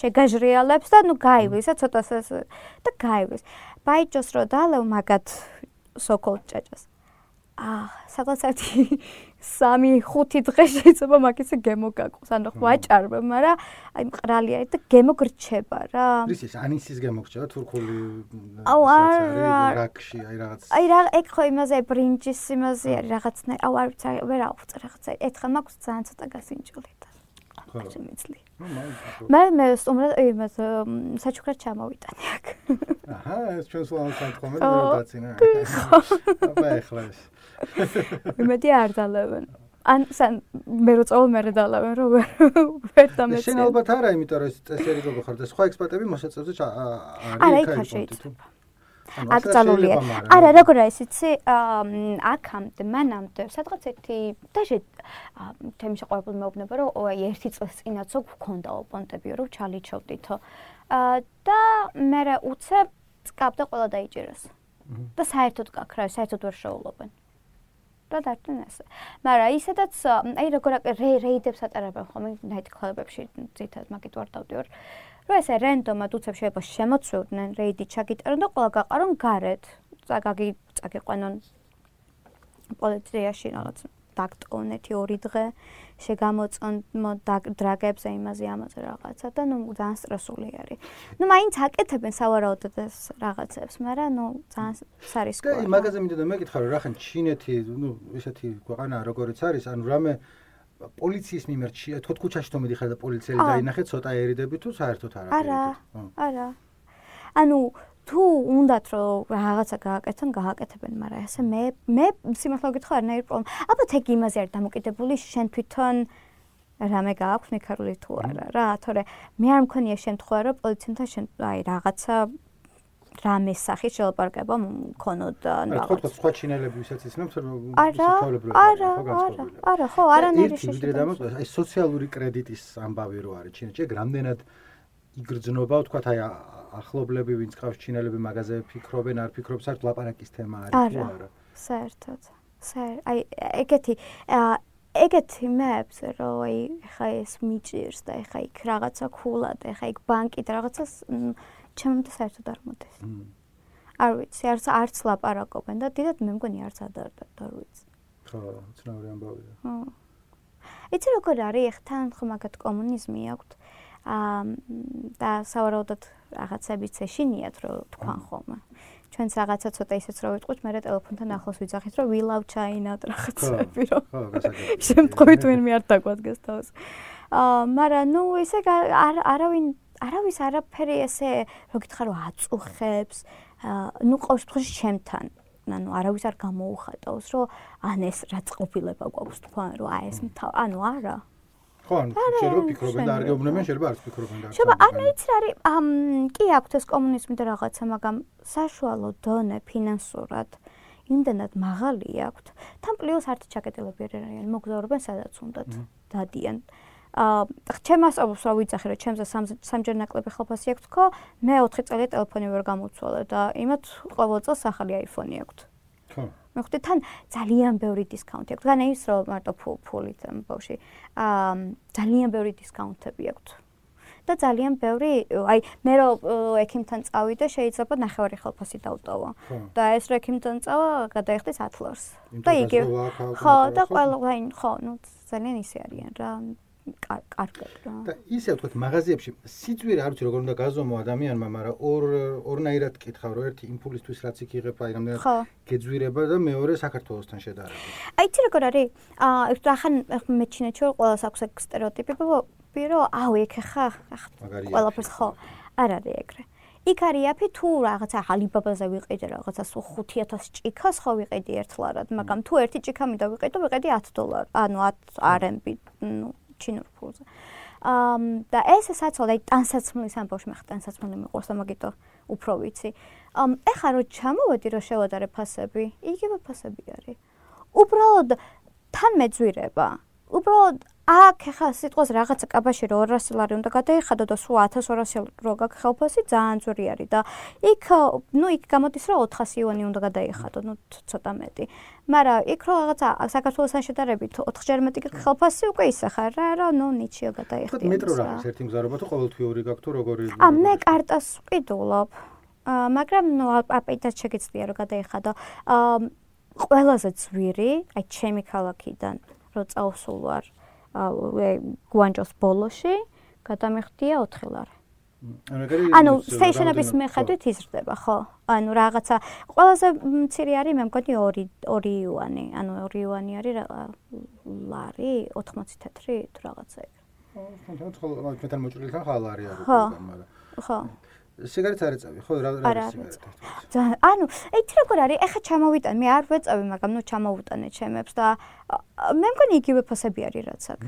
შეგაჟრიალებს და ნუ გაივლის, ცოტა და გაივლის. ბაიჯოს რო დალევ მაგათ სოკოლ ჭაჭას. აა, სადღაც ერთი 3-5 დღე შეიძლება მაგის გემო გაყოს, ანუ ვაჭარებ, მაგრამ აი მყრალია და გემო გრჩება რა. ის ის ანისის გემო გრჩება თურქული აუ არა რაკში, აი რაღაც. აი რა ეგ ხო იმაზე ბრინჯის იმაზე არის რაღაცნაირ, აუ არ ვიცი, ვერ აღვწე რაღაცა. ეთხა მაქვს ძალიან ცოტა გასინჯული და. ხო, მე მე სტუმრად იმას საჩუქრად ჩამოვიტანე აქ. აჰა, ეს ჩვენ სულ სამთხოვნე რომ დაცინა. აბა ეხლა ეს. იმედი არ დალებენ. ან სან მე რო წავალ მე დალავენ რომ ვერ დამეცი. შენ ალბათ არა, იმიტომ რომ ეს წესერი გოგო ხარ და სხვა ექსპერტები მოსაწევზე არის. არა, იქ არ შეიძლება. აქ წალულია. არა, როგორ არის იცი? აქამდე, მანამდე, სადღაც ერთი დაშე თემი შეყვარებული მეუბნება, რომ აი ერთი წელს წინაცო გქონდა ოპონტები, რომ ჩალიჩოვდითო. და მე რა უცებ წკაპდა ყველა დაიჭიროს. და საერთოდ გაქ რა, საერთოდ ვერ შეულობენ. და დარჩენ ესე. მაგრამ ისედაც აი როგორ რეიდებს ატარებენ ხოლმე ნაით კლუბებში, ძირითადად მაგით ვარ დავდივარ. რომ ესე რენდომად უცებ შეიძლება შემოცვიდნენ რეიდი ჩაგიტარონ და ყველა გაყარონ გარეთ. წაგაგი წაგიყვანონ პოლიციაში რაღაც დაქტონეთი ორი დღე შეგამოწონ დრაგებზე იმაზე ამაზე რაღაცა და ნუ ძალიან სტრესული არის. ნუ მაინც აკეთებენ სავარაუდოდ ეს რაღაცებს, მაგრამ ნუ ძალიან სარისკოა. კი, მაგაზე მინდოდა მეკითხა რომ რახან ჩინეთი, ნუ ესეთი ქვეყანა როგორიც არის, ანუ რამე პოლიციის მიმართ თოთ ქუჩაში თომედი ხარ და პოლიციელი დაინახე ცოტა ერიდები თუ საერთოდ არა. არა. არა. ანუ თუ უნდათ რომ რაღაცა გააკეთონ, გააკეთებენ, მაგრამ ესე მე მე სიმართლე გითხრა არნაირი პრობლემა. ალბათ ეგ იმაზე არის დამოკიდებული შენ თვითონ რამე გააქვს მეკარული თუ არა რა, თორე მე არ მქონია შემთხვევა რომ პოლიციასთან შენ აი რაღაცა რამე სახის შელაპარაკება მქონოდა ანუ რა. ხო, სხვა ჩინელები ვისაც ისნობს რომ არა, არა, არა, არა, ხო, არანაირი შეშფოთება. აი სოციალური კრედიტის ამბავი რო არის ჩინეთში, რამდენად იგრძნობა, თქვა აი ახლობლები ვინც ყავს ჩინელები მაღაზიები ფიქრობენ, არ ფიქრობ საერთოდ ლაპარაკის თემა არის თუ არა? საერთოდ. საერთოდ. აი ეგეთი ეგეთი მეებს რომ აი ხა ეს მიჭირს და ხა იქ რაღაცა ქულად, ხა იქ ბანკი და რაღაცას ჩემამდე საერთოდ არ მოდის. არ ვიცი, არც არც ლაპარაკობენ და დიდად მე მგონი არც ადარდათ, არ ვიცი. ხო, ცნაური ამბავია. ხო. იცი როგორ არის, თან ხო მაგათ კომუნიზმი აქვს. აა და სავარაუდოდ რაღაცებიც ეშინიათ რომ თქვან ხოლმე. ჩვენც რაღაცა ცოტა ისეც რო ვიტყვით, მე რა ტელეფონთან ახლოს ვიძახით რომ we love China რაღაცები რომ. ხო, გასაგებია. შემთხვევით ვინმე არ დაგვადგეს თავს. აა, მაგრამ ნუ ესე არავინ არავის არაფერი ესე რო გითხარ რომ აწუხებს ნუ ყოველ შემთხვევაში ჩემთან ანუ არავის არ გამოუხატავს რომ ან ეს რა წყობილება გვაქვს თქვენ რომ აი ეს ანუ არა ხო ანუ შეიძლება ფიქრობენ და არ გეუბნებიან შეიძლება არც ფიქრობენ და შეიძლება არ იცი რა არის ამ კი აქვს ეს კომუნიზმი და რაღაცა მაგრამ საშუალო დონე ფინანსურად იმდენად მაღალი აქვს თან პლუს არც ჩაკეტილები არ არიან მოგზაურობენ სადაც უნდათ დადიან. აა ჩემ ასწავლოს რა ვიცახი რომ ჩემზე სამჯერ ნაკლები ხალფასი აქვს თქო მე 4 წელი ტელეფონი ვერ გამოცვალე და იმათ ყოველ წელს ახალი iPhone-ი აქვს ხო მე ხვდი თან ძალიან ბევრი დისკაუნტი აქვს. განე ის რომ მარტო ფულით ამ ბავში აა ძალიან ბევრი დისკაუნტები აქვს და ძალიან ბევრი აი მე რო ექიმთან წავიდე შეიძლება ნახევარი ხალფასი დავტოვო. და ეს რო ექიმთან წავა გადაიხდეს 10 ლარს და იგი ხო და ყველა ხო ნუ ძალიან ისე არიან რა კარგად რა. და ისე ვთქვათ, მაღაზიებში სიწვირე არ ვიცი როგორ უნდა გაზომო ადამიანმა, მაგრამ ორ ორნაირად გითხავ, რომ ერთი იმპულსთვის რაც იქ იღებ, აი რამდენად გეძვირება და მეორე საქართველოსთან შედარებით. აი ცი როგორ არის? აა ახან მეჩინეთში რომ ყველას აქვს ეგ стереოტიპები, რომ აუ ეგ ხა ყველაფერს ხო არ არის ეგრე. იქ არის აფი თუ რაღაცა ალიბაბაზე ვიყიდე რაღაცა სულ 5000 ჭიქას ხო ვიყიდი ერთლარად, მაგრამ თუ ერთი ჭიქა მინდა ვიყიდო, ვიყიდი 10 დოლარი, ანუ 10 RMB, ну ჩინურ ფულზე. აა და ეს საცოლე ტანსაცმლის ამბავში მე ხტანსაცმლი მიყვარს და მაგიტო უფრო ვიცი. ამ ეხა რო ჩამოვედი რო შევადარე ფასები, იგივე ფასები არის. უბრალოდ თან მეძვირება. უბრალოდ აქ ხა სიტყვას რაღაცა კაბაში რო 200 ლარი უნდა გადაიხადო და სულ 1200 რო გაქვს ხელფასი ძალიან ძვირი არის და იქ ნუ იქ გამოდის რომ 400 იონი უნდა გადაიხადო ნუ ცოტა მეტი მაგრამ იქ რო რაღაცა საქართველოსთან შედარებით 4 ჯერ მეტი გაქვს ხელფასი უკვე ისე ხარ რა რა ნუ ნიჩიო გადაიხდი მეტრო რა არის ერთი მგზავრობა თუ ყოველთვიური გაქვს თუ როგორი ა მე კარტას ვყიდულობ. მაგრამ ნუ აპეიტას შეგეცდია რომ გადაიხადო. ყველაზე ძვირი აი ჩემი ქალაქიდან რო წავსულ ვარ გუანჯოს ბოლოში გადამიხდია 4 ლარი. ანუ სტეიშენების მიხედვით იზრდება, ხო? ანუ რაღაცა ყველაზე მცირე არის მე მგონი 2 2 იუანი, ანუ 2 იუანი არის ლარი 80 თეთრი თუ რაღაცა ეგ. ხო, თუნდაც ხო, მეტად მოჭრილთან ხალარი არის, მაგრამ ხო. ხო. სიგარეტს არ ეწევი, ხო, რა რა სიგარეტი? ძალიან, ანუ, ეთი როგორ არის? ეხა ჩამოვიტან, მე არ ვეწევი, მაგრამ ნუ ჩამოვუტანე ჩემებს და მე მგონი იგივე ფასები არის რაც აქ.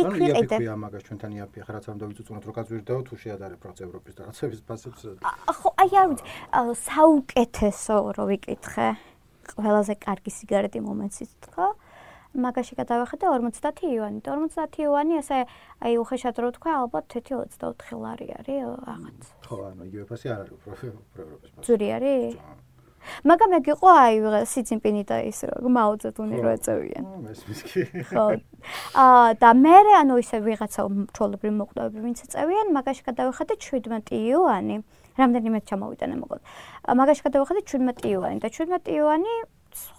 იქ ვიყიდე. ანუ იაფი მაგას ჩვენთან იაფი, ხა რაც არ უნდა ვიცუწუნოთ, რომ გაძვირდაო თუ შეადარებ რაღაც ევროპის და რაღაცების ფასებს. ხო, აი არ ვიცი, საუკეთესო რო ვიკითხე. ყველაზე კარგი სიგარეტი მომეცით თქო. მაგაში გადავახედე 50 იუანი. 50 იუანი ესე აი უხეშად რო თქვა, ალბათ 1.24 ლარი არის რაღაც. ხო, ანუ იგივე ფასი არ არის უფრო ევროპის ფასი. ძური არის? მაგრამ ეგ იყო აი სიცინპინი და ის რო მაოძედუნი რო ეწევიან. მესმის კი. ხო. აა და მე ანუ ისე ვიღაცა ჩოლებრი მოკვდავები ვინც ეწევიან, მაგაში გადავახედე 17 იუანი. რამდენიმე ჩამოვიტანე მოკლედ. მაგაში გადავახედე 17 იუანი და 17 იუანი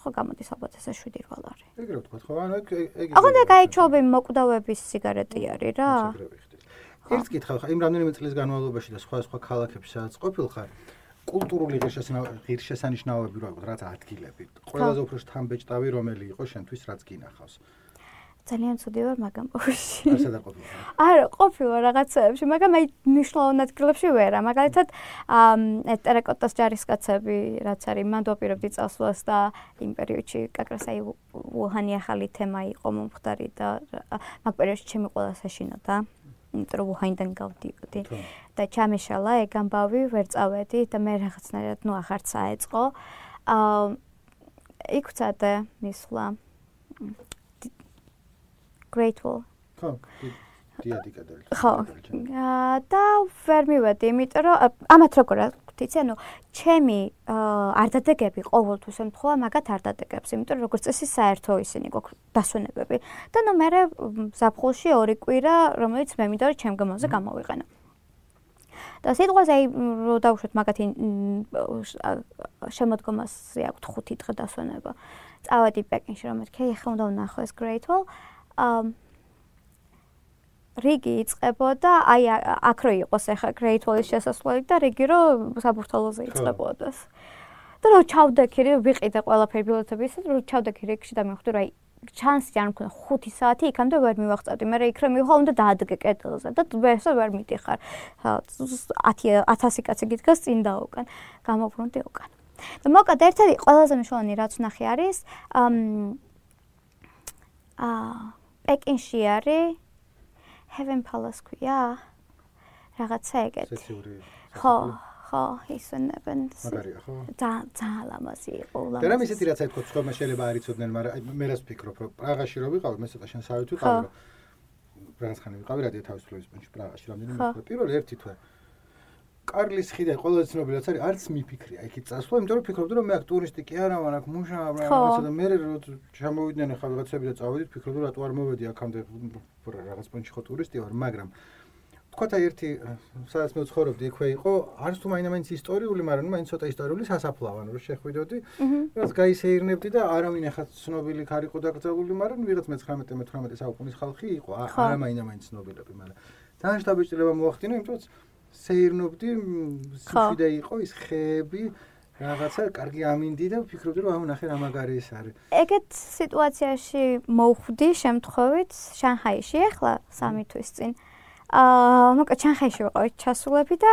ხო გამოდის ალბათ ესე 7-8 ლარი. ეგრე ვთქვა, ხო? ანუ ეგ ეგ აღარ და გაიჩობი მოკვდავების სიგარეტი არის რა. ერთ კითხავ ხა იმ რამდენიმე წლის განმავლობაში და სხვა სხვა ქალაქებში სადაც ყოფილ ხარ კულტურული ღირსშესანიშნაობები რა ვთქვა, რაც ადგილები. ყველაზე უფრო შთამბეჭდავი რომელი იყო შენთვის რაც გინახავს? ძალიან ცუდი ვარ მაგამ პოში. არ სადა ყოფილი. არა, ყოფილა რაღაცეებში, მაგრამ აი ნიშნულოვან ადგილებში ვერა. მაგალითად, აა ტერაკოტას ჯარისკაცები, რაც არის, მან დაპირებდი წასვლას და იმ პერიოდში კაკრას აი უჰანი ახალი თემა იყო მომხდარი და მაგ პერიოდში ჩემი ყველა საშინო და იმიტომ რომ უჰაინდან გავდიოდი. და ჩამეშალა ეგ ამბავი, ვერ წავედი და მე რაღაცნაირად ნუ ახარც აეწყო. აა იქ ვცადე მისვლა. Grateful. ხო. დიადი კადელი. ხო. და ვერ მივედი, იმიტომ რომ ამათ როგორ ვთიცი, ანუ ჩემი არდადეგები ყოველთვის ემთხოვა მაგათ არდადეგებს, იმიტომ რომ როგორც წესი საერთო ისინი გვაქვს დასვენებები. და ნუ მე ზაფხულში ორი კვირა, რომელიც მე მინდა რომ ჩემ გამოზე გამოვიყენო. და სიტყვაზე აი რო დავუშვეთ მაგათი შემოდგომაზე აქვს 5 დღე დასვენება. წავედი პეკინში რომ მეთქე, ეხლა უნდა ვნახო ეს Grateful. რიგი იწებოდა, აი აქ რო იყოს ახლა Great Wall-ის შესასვლელი და რიგი რო საბურთალოზე იწებოდას. და რო ჩავდექი, ვიყიდე ყველაფერი ბილეთები ისე, რო ჩავდექი რიგში და მივხვდი, რომ აი ჩანსი არ მქონდა 5 საათი იქამდე ვერ მივახწევდი. მე იქ რო მივხო, უნდა დაადგე კედელზე და ვერსა ვერ მიდიხარ. 10 1000 კაცი გიდგას წინ და უკან. გამობრუნდი უკან. და მოკად ერთ-ერთი ყველაზე მნიშვნელოვანი რაც ნახე არის აა პეკინში არის Heaven Palace ქვია. რაღაცა ეგეთი. ხო, ხო, ისენებენ. მაგარია, ხო? და ძალიან ლამაზი იყო. და რა მისეთი რაც აიქო თქვა შეიძლება არ იცოდნენ, მაგრამ მე რას ვფიქრობ, რომ პრაღაში რო ვიყავ, მე ცოტა შენ საერთოდ ვიყავ, რომ პრაღას ხანი ვიყავი რადიო თავისუფლების პუნქტში პრაღაში, რამდენიმე პირველი ერთი თვე. კარლის ხიდა ყველაზე ცნობილი რაც არის არც მიფიქრია. იქით წასვლა იმიტომ რომ ფიქრობდი რომ მე აქ ტურისტი კი არა მაგრამ აქ მუშაობ რაღაცა და მე რო ჩამოვიდნენ ახლა რაღაცები და წავედით ფიქრობდი რატო არ მოვედი აქამდე რაღაც პონჩი ხო ტურისტი ვარ მაგრამ თქვათ ერთი სადაც მე ვცხოვრობდი იქვე იყო არც თუ მაინც ისტორიული მაგრამ მაინც ცოტა ისტორიული სასაფლაო რომ შეხვიდოდი რაღაც გაისეირნებდი და არავინ ახლა ცნობილი ქარიყო დაკრძალული მაგრამ ვიღაც მე-19 მე-18 საუკუნის ხალხი იყო არა მაინც ცნობილები მაგრამ ძალიან შტაბიჭრება მოახდინა იმიტომ რომ სეირნობდი სიფიდე იყო ის ხეები რაღაცა კარგი ამინდი და ვფიქრობდი რომ აუ ნახე რა მაგარი ის არის. ეგეთ სიტუაციაში მოვხვდი შემთხვევით შანხაიში ახლა სამი თვის წინ. აა მოკლედ შანხაიში ვიყავი ჩასულები და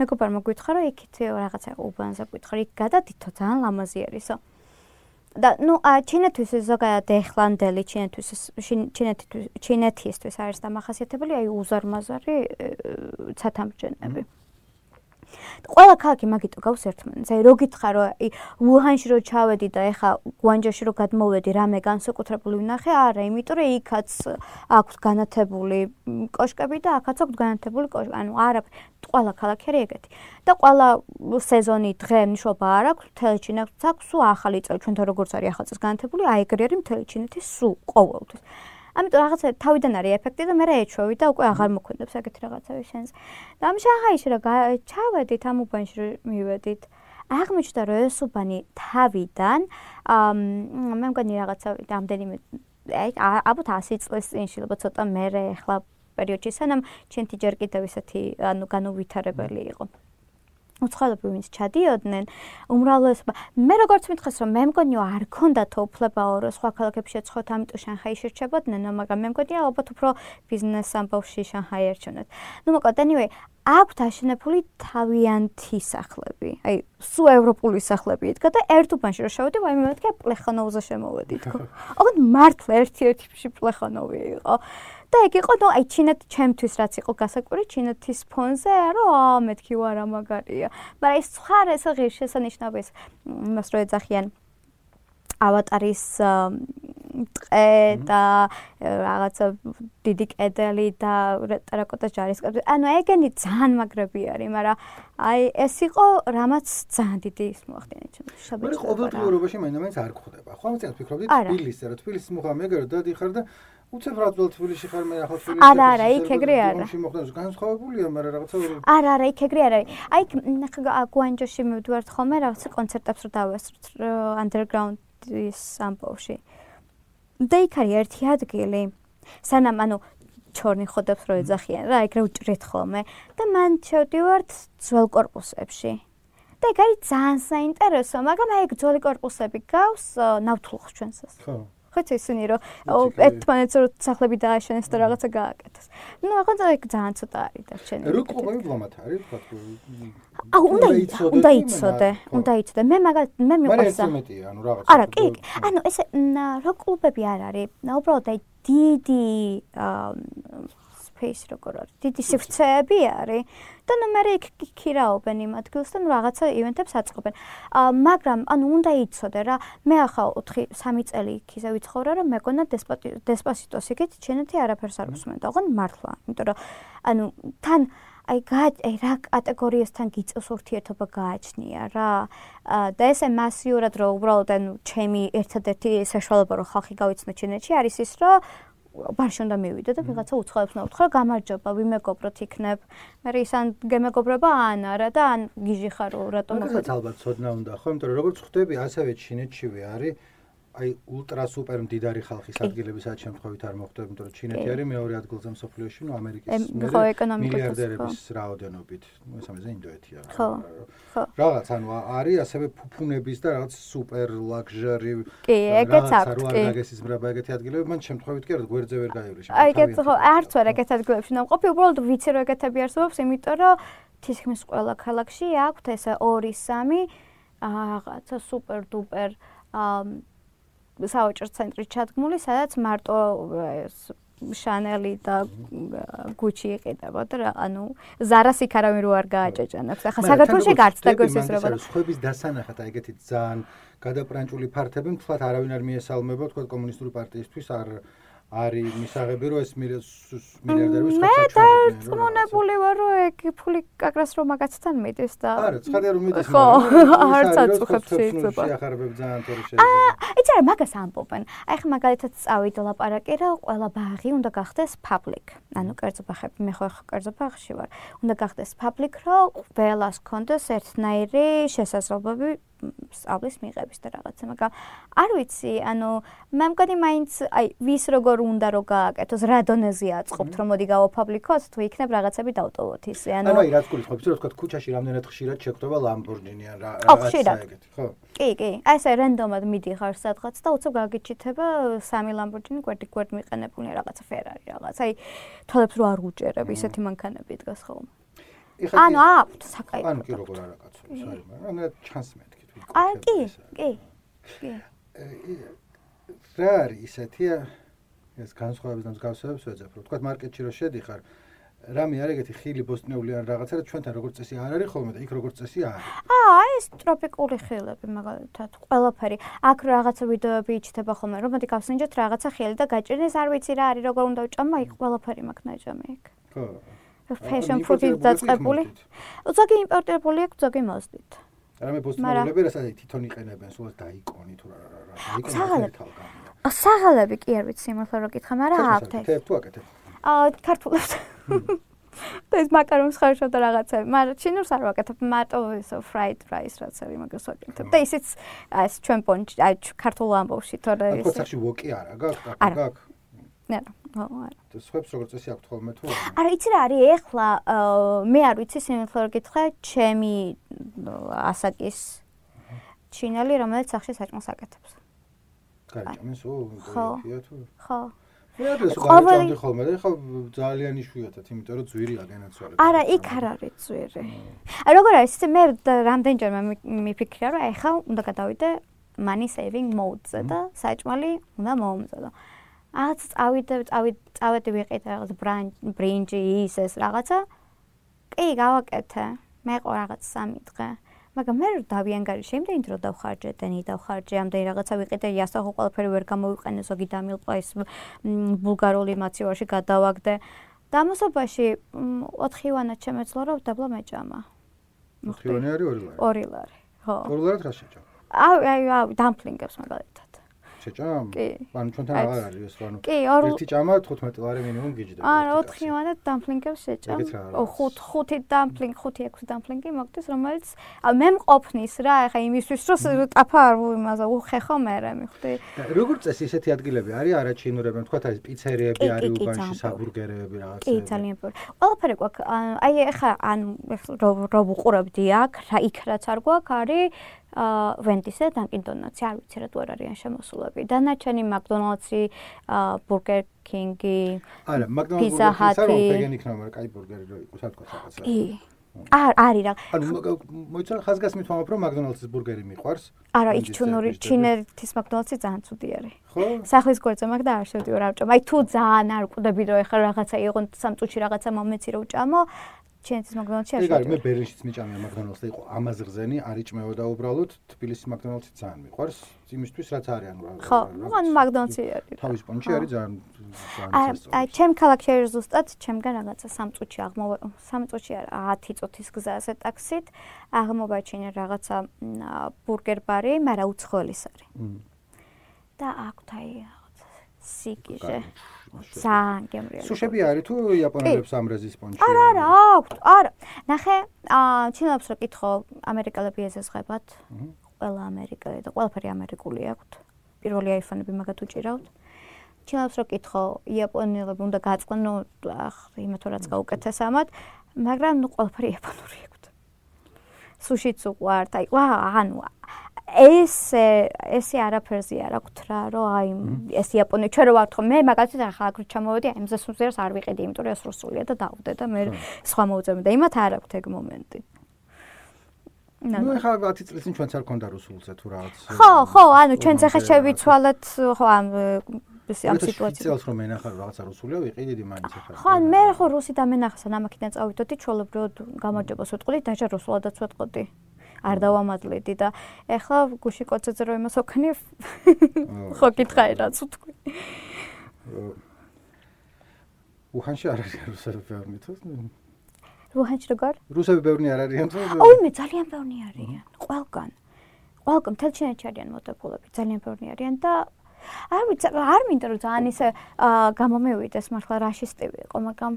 მეგობარმა გითხრა რომ იქით რაღაცა უბანზე გითხრა იქ გადადითო ძალიან ლამაზი არისო. და ნუ ჩინეთის ზოგადად ეხლანდელი ჩინეთის ჩინეთის ჩინეთისთვის არის დამახასიათებელი აი უზარმაზარი ცათამბჯენები. ყველა ქალაქი მაგიტო გავს ერთმანეთს. აი რო გითხრა რომ აი უჰანში რო ჩავედი და ეხა გუანჯოში რო გადმოვედი, რამე განსაკუთრებული ვნახე? არა, იმიტომ რომ იქაც აქვს განათებული კოშკები და აქაც აქვს განათებული კოშკი. ანუ არა, ყველა ქალაქი არის ეგეთი. და ყველა სეზონი დღე მნიშვნელობა არ აქვს, მთელი ჩინეთს აქვს სულ ახალი წელი, ჩვენთან როგორც არის ახალ წელს განათებული, აი ეგრე არის მთელი ჩინეთის სულ ყოველთვის. ამიტომ რაღაცა თავიდან არის ეფექტი და მე რა ეჩვევი და უკვე აღარ მოქმედებს ეგეთი რაღაცები შენს. და ამ შანხაიში რა ჩავედით ამ უბანში მივედით. აღმოჩნდა რომ ეს უბანი თავიდან აა მე მგონი რაღაცა რამდენიმე აი აბოთ 100 წლის წინ შეიძლება ცოტა მე ახლა პერიოდში სანამ ჩემთი ჯერ კიდევ ისეთი ანუ განუვითარებელი იყო. უცხოელები ვინც ჩადიოდნენ, უმრავლესობა მე როგორც მითხეს რომ მე მგონიო არ ქონდათ უფლებაო რომ სხვა ქალაქებში შეცხოვოთ, ამიტომ შანხაიში რჩებოდნენ, მაგრამ მე მგონია ალბათ უფრო ბიზნეს ამბავში შანხაი ერჩუნეთ. ну მოკლედ anyway აქვთ აშენებული თავიანთი სახლები. აი, სუ ევროპული სახლები იდგა და ერთ უბანში რომ შევედი, ვაიმე მეთქე პლეხანოვზე შემოვედი თქო. ოღონდ მართლა ერთი-ერთი პლეხანოვი იყო. და ეგ იყო ნუ აი ჩინეთ ჩემთვის რაც იყო გასაკვირი ჩინეთის ფონზე რომ აა მეთქი ვარ რა მაგარია მაგრამ ეს სხვა ეს ღირს შესანიშნავი ეს იმას რო ეძახიან ავატარის ტყე და რაღაცა დიდი კედელი და ტერაკოტას ჯარისკაცი ანუ ეგენი ძალიან მაგრები არის მაგრამ აი ეს იყო რამაც ძალიან დიდი ის მოახდინე ჩემს შაბათს მე ყოველდღიურობაში მაინც არ გხვდება ხო? ამიტომ ვფიქრობდი თბილისზე რა თბილისის მუხა მეგერო და დიხარ და უცებ რა ძველ თბილისში ხარ მე ახლა თბილისში არა არა იქ ეგრე არა. თბილისში მოხდეს განსხვავებულია მაგრამ რაღაცა არა არა იქ ეგრე არა. აი ხა გუანჯოში მივდივართ ხოლმე რაღაცა კონცერტებს რო დავასწროთ underground-ის სამპოვში. და იქ არის ერთი ადგილი. სანამ ანუ ჩორნი ხოდებს რო ეძახიან რა ეგრე უჭრით ხოლმე. და მან შევდივართ ძველ корпуსებში. და ეგ არის ძალიან საინტერესო მაგრამ აი ეგ ძველი корпуსები გავს ნავთლუხს ჩვენსაც. ხო. ხოც ისინი რომ ერთმანეთს რო სახლები დააშენეს და რაღაცა გააკეთეს. ну, ახლა ეგ ძალიან ცოტა არის დარჩენილი. რო კლუბები ბლომათ არის, თქვა თუ აუ, უნდა უნდა იცოდე, უნდა იცოდე. მე მაგალ მე მიყვარს. არა, კი, ანუ ესე რო კლუბები არ არის, უბრალოდ აი დიდი space როგორ არის? დიდი სივრცეები არის და ნუ მე იქ ქირაობენ იმ ადგილს და ნუ რაღაცა ივენთებს აწყობენ. აა მაგრამ ანუ უნდა იცოდე რა, მე ახლა 4 3 წელი იქ ისე ვიცხოვრა რომ მეგონა დესპასიტოს იქით ჩენეთი არაფერს არ უსმენდა. ოღონ მართლა, იმიტომ რომ ანუ თან აი აი რა კატეგორიასთან გიწევს ურთიერთობა გააჩნია რა. და ესე მასიურად რომ უბრალოდ ანუ ჩემი ერთადერთი საშუალება რომ ხალხი გავიცნო ჩენეთში არის ის რომ ბარში უნდა მივიდე და ვიღაცა უცხოებს უნდა უთხრა გამარჯობა ვიმეგობროთ იქნებ. მე ისან გემეგობრება ან არა და ან გიჟი ხარ რატომ მოხდა? ალბათ ცოდნა უნდა ხო, იმიტომ რომ როგორც ხვდები, ასევე ჩინეთშივე არის აი ულტრა სუპერ მდიდარი ხალხის ადგილები სადაც შემთხვევით არ მოხდება, იმიტომ რომ ჩინეთი არის მეორე ადგილზე მსოფლიოში, ნუ ამერიკის მილიარდერების რაოდენობით. ნუ ეს ამაზე ინდოეთია. ხო. ხო. რაღაც ანუ არის ასევე ფუფუნების და რაღაც სუპერ ლაქჟერი. კი, ეგეც აქვს. კი. რაღაცის ბრაბა ეგეთი ადგილები, მან შემთხვევით კი არა გვერდზე ვერ გაივლი შემთხვევით. აი ეგეც ხო, არც ვერ ეგეთ ადგილებში ნამყოფი, უბრალოდ ვიცი რომ ეგეთები არსებობს, იმიტომ რომ თითქმის ყველა ქალაქში აქვს ესე 2-3 რაღაცა სუპერ დუპერ აა საოჭრო ცენტრი ჩადგმული, სადაც მარტო შანელი და გუჩი იყიდებოდა რა, ანუ ზარას იქ არავინ რო არ გააჭეჭანებს. ახლა საქართველოს გარცდა გოსის როგორ ხუების დასანახად აი ეგეთი ძალიან გადაპრანჭული ფართები მთლად არავინ არ მიესალმება თქვა კომუნისტური პარტიისთვის არ არის მისაღები რომ ეს მილიარდერების ხოცა ჩვენ მე დაწმუნებული ვარ რომ ეგ ფული კაკრას რომ მაგაცთან მიდის და არა ცხადია რომ მიდის ხო არც აწუხებს შეიძლება. შეახარებებ ძალიან თორე შეიძლება. აა იცი რა მაგას ამბობენ. აი ხა მაგალითად წავიდ ლაპარაკი რა ყველა ბაღი უნდა გახდეს public. ანუ კერძო ბაღები მე ხო ხო კერძო ბაღში ვარ. უნდა გახდეს public რომ ყველას კონდეს ერთნაირი შესაძლებლობები სწავლის მიღების და რაღაცა, მაგრამ არ ვიცი, ანუ მე მგონი მაინც აი ვის როგორ უნდა რო გააკეთოს, რა დონეზე აწყობთ, რომ მოდი გავაფაბლიკოთ, თუ იქნებ რაღაცები დავტოვოთ ისე, ანუ ანუ აი რაც გულით ხობს, რომ თქვა ქუჩაში რამდენად ხშირად შეგვდება Lamborghini ან რა რაღაცა ეგეთი, ხო? კი, კი. აი ესე რენდომად მიდიხარ სადღაც და უცებ გაგიჩითება სამი Lamborghini კვერტი კვერტ მიყენებული რაღაცა Ferrari რაღაც. აი თვალებს რო არ უჭერებ, ისეთი მანქანები დგას ხოლმე. ანუ აქვთ საკაიფო. ანუ კი როგორ არა კაცო, სარი, მაგრამ რა ჩანს მე. აი კი, კი. კი. რა არის ისეთი ეს განსხვავების და მსგავსებებს ვეძებ, რომ თქვა მარკეტში რო შედიხარ, რამე არ ეგეთი ხილი ბოსტნეული ან რაღაცა და ჩვენთან როგორც წესი არ არის ხოლმე და იქ როგორც წესი არის. აა, ეს ტროპიკული ხილები მაგალითად, ყველაფერი. აქ რაღაცა ვიდეოები იჩდება ხოლმე, რომ მოდი გავსინჯოთ რაღაცა ხილი და გაჭირდეს, არ ვიცი რა არის, როგორ უნდა ვჭამო, იქ ყველაფერი მაქვს ნაჯამი იქ. ხო. ფეშენ ფუდი დაწყებული. ზოგი იმპორტირებული აქვს, ზოგი მოსდით. რამე ბოსტნეულები რასაც თვითონ იყენებენ სულ დაიკონი თუ რა რა რა დაიკონი ა საღალები კი არ ვიცი იმას რომ გითხრა მაგრამ აქვთ ეს. თუ აკეთებ? ა ქართულებს და ეს მაკარონს ხარშო და რაღაცები მაგრამ ჩინურს არ ვაკეთებ მარტო ეს fried rice რაღაცები მაგას ვაკეთებ. და ისიც ეს ჩვენ პონჩი აი ქართულ ამბავში თორე ეს ხო სახში ვოკი არა გაქვს გაქვს ნე რა არა. და სხვებს როგორც წესი აქვთ ხოლმე თუ? არა იცი რა არის ეხლა მე არ ვიცი სიმართლე რომ გითხრა ჩემი ასაკის ჩინელი რომელიც სახში საჭმელს აკეთებს. გაიჭამეს ო თუ? ხო. მე არ ვიცი გაიჭამდი ხოლმე და ეხლა ძალიან იშვიათად იმიტომ რომ ძვირია განაცვალე არა იქ არ არის ძვირი. აი როგორ არის მე რამდენჯერმე მიფიქრია რომ ეხლა უნდა გადავიდე money saving mode-ზე და საჭმელი უნდა მომზადო რაღაც წავიდე წავიდე წავედი ვიყიდე რაღაც ბრინჯი ის ეს რაღაცა. კი გავაკეთე. მე ყო რაღაც სამი დღე. მაგრამ მე დავიანგარი შემდენი დრო დავხარჯე დენი დავხარჯე ამდენი რაღაცა ვიყიდე იასახო ყველაფერი ვერ გამოვიყენე ზოგი დამილყვა ის ბულგარული მაცივარში გადავაგდე. დამოსობაში 4 ვანა ჩემეცლო რომ დაბლა მეჭამა. 4 ვანი არის 2 ლარი? 2 ლარი ხო. 2 ლარი რა შეჭამ აი აი დამპლინგებს მაგალითად შეჭამ? კი. ანუ ჩვენთან აღარ არის ეს, ანუ კი, ორი ერთი ჭამა 15 ლარი მინიმუმ გიჯდება. არა, 4 ვანა დამპლინგებს შეჭამ. ო 5 5 დამპლინგ, 5-6 დამპლინგი მოგდეს, რომელიც მე მყოფნის რა, ეხა იმისთვის რომ ტაფა არ ვიმაზა, უხეხო მე რა მიხვდი. როგორ წესი ესეთი ადგილები არის არაჩინურები, თქვა არის პიცერიები არის უბანში, საბურგერები რაღაცა. კი, ძალიან პრო. ყველაფერი გვაქვს. აი ეხა ან რო ვუყურებდი აქ, რა იქ რაც არ გვაქვს, არის აა ვენდისე დანკინ დონაცი არ ვიცი რა თუ არ არიან შემოსულები დანარჩენი McDonald's-ი, Burger King-ი, არა, McDonald's-ი საერთოდ ვეგანი იქნება, მაგრამ კაი ბურგერი რო იყოს, რა თქმა უნდა. კი. არ არის რა. ანუ მოიცა ხაზგასმით ვამბობ რომ McDonald's-ის ბურგერი მიყვარს. არა, იქ ჩუნური ჩინეთის McDonald's-ი ძალიან ცუდი არის. ხო? სახლის გვერდზე მაგ და არ შევდივ რა ვჭამ. აი თუ ძალიან არ ვკვდები რომ ეხლა რაღაცა იყო სამ წუთში რაღაცა მომეცი რომ ვჭამო, ჩენცის მაგდონალდში არ ეგ არის მე ბერლინშიც მიჭამია მაგდონალდსა იყო ამაზე რძენი, არ იჭმეოდა უბრალოდ თბილისის მაგდონალდსი ძალიან მიყვარს. იმისთვის რაც არის ანუ ხო, ანუ მაგდონალდსი არის. თავის პონჩი არის ძალიან ძალიან სასწაული. აი, ჩემ ქალაქში არის ზუსტად ჩემგან რაღაცა 3 წუთში აღმოვა 3 წუთში არა 10 წუთის გზაზე ტაქსით აღმოვაჩინე რაღაცა ბურგერ ბარი, მაგრამ უცხოელის არის. და აქვთ აი რაღაცა სიკიჟე. ძალიან გემრიელი. სუშები არის თუ იაპონელებს ამრეზის პონჩი? არა, არა, აქვთ, არა. ნახე, აა ჩინელებს რო კითხო, ამერიკელები ეზესღებათ. ყველა ამერიკელი და ყველაფერი ამერიკული აქვთ. პირველი აიფონები მაგათ უჭირავთ. ჩინელებს რო კითხო, იაპონელები უნდა გაწყნო, იმათო რაც გაუკეთეს ამათ, მაგრამ ნუ ყველაფერი იაპონური აქვთ. სუშიც უყვართ, აი, ვა, ანუ ეს ესე არაფერზე არ აქვს რა რომ აი ეს იაპონი ჩვენ რო ვართ ხო მე მაგალითად ახლა აქ ჩამოვედი აი მზეს უზერს არ ვიყიდი იმიტომ რომ ეს რუსულია და დავდე და მე სხვა მოუწევი და იმათ არ აქვს ეგ მომენტი. ნუ ახლა 10 წელს წინ ჩვენც არ ქონდა რუსულზე თუ რაღაც ხო ხო ანუ ჩვენც ახლა შევიცვალეთ ხო ამ ეს ამ სიტუაციას წელს რომ ენახარ რაღაცა რუსულია ვიყიდიდი მაინც ახლა. ხო ან მე ხო რუსი და მენახა სამაკიდან წავიდოდი ჩოლებროდ გამარჯობას ვეთყოდი დაჟა რუსულადაც ვეთყოდი არ დავამატლედი და ეხლა გუში კოცეზე რომ იმას ოქნი ხო კითხაი რაც ვთქვი. უხანში არ არის რუსები ბევრი თუ უხანში როგორ? რუსები ბევრი არ არიან თუ ოი მე ძალიან ბევრი არიან ყველგან. ყველგან მთელ ჩინეთში არიან მოტეფულები ძალიან ბევრი არიან და არ ვიცი არ მინდა რომ ძალიან ისე გამომივიდეს მართლა რაშისტები იყო მაგრამ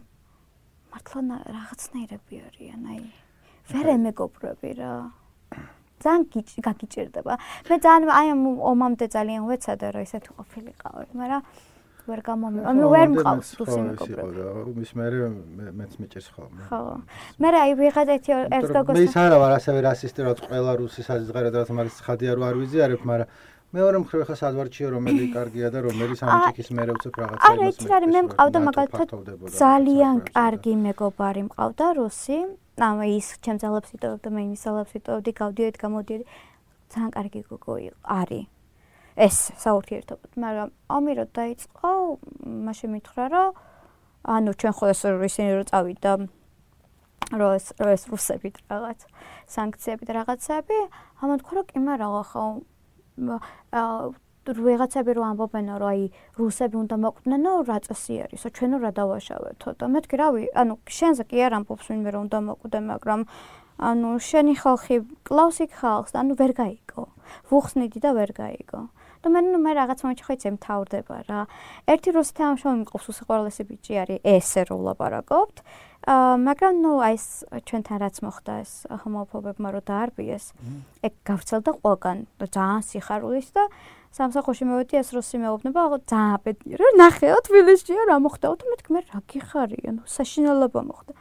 მართლა რაღაცნაირები არიან აი ვერ ემეგობრები რა ძალიან გაგიჭირდება. მე ძალიან აი ამ ომამდე ძალიან ვეცადე რომ ისეთი ყოფილიყავი, მაგრამ ვერ გამომი. ანუ ვერ მყავს რუსი მეგობრები. მის მე მეც მიჭირს ხოლმე. ხო. მე აი ვიღაც ერთი ერთ გოგოს მე ის არა ვარ ასევე რასისტი რაც ყველა რუსი საზღერად რაც მაგის ხადია რო არ ვიზიარებ, მაგრამ მეორე მხრივ ხა სადვარჩიო რომელი კარგია და რომელი სამჭიქის მერე უცებ რაღაცა არა, იცი რა, მე მყავდა მაგალითად ძალიან კარგი მეგობარი მყავდა რუსი. ამ ის ჩემ ძალებს იტოვებ და მე იმის ძალებს იტოვდი, გავდიოდი, გამოდიოდი. ძალიან კარგი გოგო არის. ეს საურთიერთობად, მაგრამ ომი რო დაიწყო, მაშინ მითხრა, რომ ანუ ჩვენ ხო ეს ისინი რო წავიდა რო ეს რო ეს რუსები რაღაც სანქციები და რაღაცები, ამან თქვა რომ კი მაგრამ ხო ვიღაცები რო ამბობენო რომ აი რუსები უნდა მოკვდნენო რა წესი არისო ჩვენო რა დავაშავეთო და მეთქი რავი ანუ შენზე კი არ ამბობს ვინმე რომ უნდა მოკვდე მაგრამ ანუ შენი ხალხი კლავს იქ ხალხს ანუ ვერ გაიგო. ვუხსნიდი და ვერ გაიგო. და მე ნუ მე რაღაც მომენტში ხო იცი მთავრდება რა. ერთი რუსი თამაშობი მყავს უსიყვარულესი ბიჭი არის ესე რო ლაპარაკობთ აა მაგრამ ნუ აი ეს ჩვენთან რაც მოხდა ეს ჰომოფობებმა რო დაარბიეს ეგ გავრცელდა ყველგან ძალიან სიხარულის და სამსახურში მოვედი ეს რუსი მეუბნება ძალიან ბედნიერი ნახეო თბილისშია რა მოხდა? და მეთქი მე რა გიხარია? ნუ საშინელება მოხდა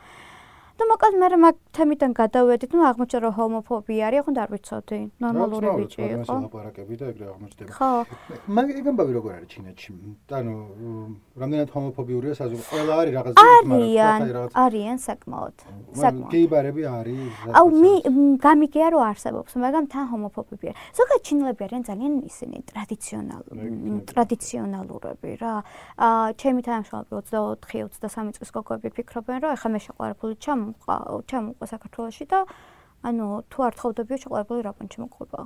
და მოკლედ მე მაგ თემიდან გადავედით, ნუ აღმოჩნდა რომ ჰომოფობია არის, ხო და არ ვიცოდი, ნორმალური ბიჭი იყო. ხო, ლაპარაკები და ეგრე აღმოჩნდება. ხო. მაგ ეგამბავი როგორ არის ჩინეთში? ანუ რამდენად ჰომოფობიურია საზოგადოება? ყველა არის რაღაც არიან, არიან საკმაოდ. საკმაოდ. გეიბარები არის. აუ მე გამიგია რომ არსებობს, მაგრამ თან ჰომოფობები არის. ზოგადად ჩინელები არიან ძალიან ისინი ტრადიციონალური, ტრადიციონალურები რა. აა ჩემი თანამშრომლები 24-23 წლის გოგოები ფიქრობენ რომ ეხლა მე შეყვარებული ჩამ ჩამოყვა საქართველოში და ანუ თუ არ თხოვდებიო შეყარებული რა პონჩი მოყვება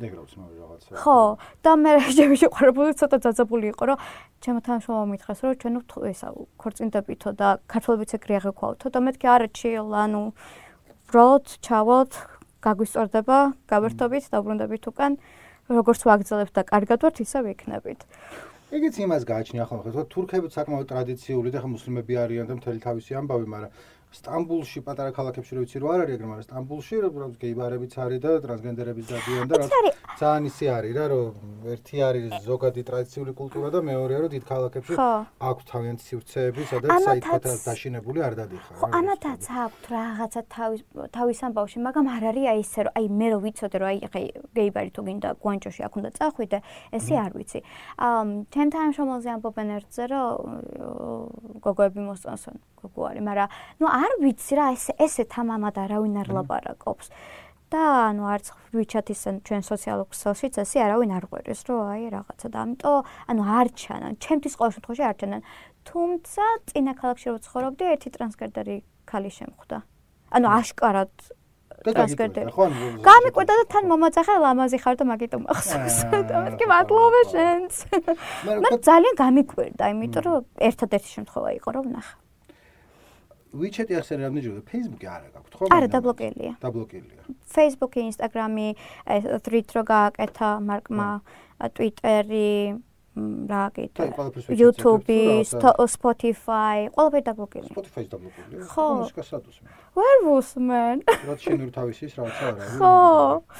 დეგრავს მე რაღაცა ხო და მე ჩემი შეყარებული ცოტა ძაძაბული იყო რომ ჩემო თანაშრომო მითხეს რომ ჩვენ ესა ქორწინდებითო და ქართველებიც ეგრე აღექვაოთო და მეთქი არა ჩილ ანუ ბროდ ჩავოთ გაგვისწორდება გავერთობით დაბრუნდებით უკან როგორც ვაგრძელებთ და კარგად ვართ ისე ვიქნებით ეგეც იმას გააჩნია ხო ხო თურქები საკმაოდ ტრადიციული და ხო მუსლიმები არიან და მთელი თავისი ამბავი მაგრამ სტამბულში პატარა ქალაქებში რო ვიცი რა არ არის მაგრამ სტამბულში რა გეიბარებიც არის და ტრანსგენდერებიც დადიან და რა ძალიან ისე არის რა რომ ერთი არის ზოგადი ტრადიციული კულტურა და მეორეა რომ დიდ ქალაქებში აქვს თავიანთი სივრცეები სადაც საერთოდ დაშინებული არ დადიხარ ხო ამათაც აქვს რაღაცა თავის თავის ამბავში მაგრამ არ არის აი ესე რომ აი მე რო ვიცოდე რომ აი ხე გეიბარი თუ გინდა გვანჭოში აქ უნდა წახვიდე ესე არ ვიცი. აა ჩემთან შემოზე ამბობენ ერთზე რომ გოგოები მოსწონსონ გოგო არის, მაგრამ ნუ არ ვიცი რა ეს ესე თამამად არავინ არ ლაპარაკობს. და ანუ არც ან ჩვენ სოციალურ ქსელშიც ესე არავინ არ ყვერეს, რომ აი რაღაცა და ამიტომ ანუ არ ჩანან, ჩემთვის ყოველ შემთხვევაში არ ჩანან. თუმცა წინა ქალაქში რო ცხოვრობდი, ერთი ტრანსგერდერი ქალი შემხვდა. ანუ აშკარად ტრანსგერდერი. გამიკვირდა და თან მომაწახე ლამაზი ხარ და მაგით უმახსოვს. და მეთქი მადლობა შენს. მაგრამ ძალიან გამიკვირდა, იმიტომ რომ ერთადერთი შემთხვევა იყო რომ ნახა. WeChat-ი ახსენე რამდენჯერ Facebook-ი არა გაქვთ ხო? არა, დაბლოკილია. დაბლოკილია. Facebook-ი, Instagram-ი, Thread რო გააკეთა მარკმა, Twitter-ი, რა გიტყვი? YouTube-ი, Spotify, ყველაფერი დაბლოკილია. Spotify-ი დაბლოკილია. ხო. მოსკასადოს მე. Was man? რა შეიძლება თავის ის რაღაცა არა. ხო.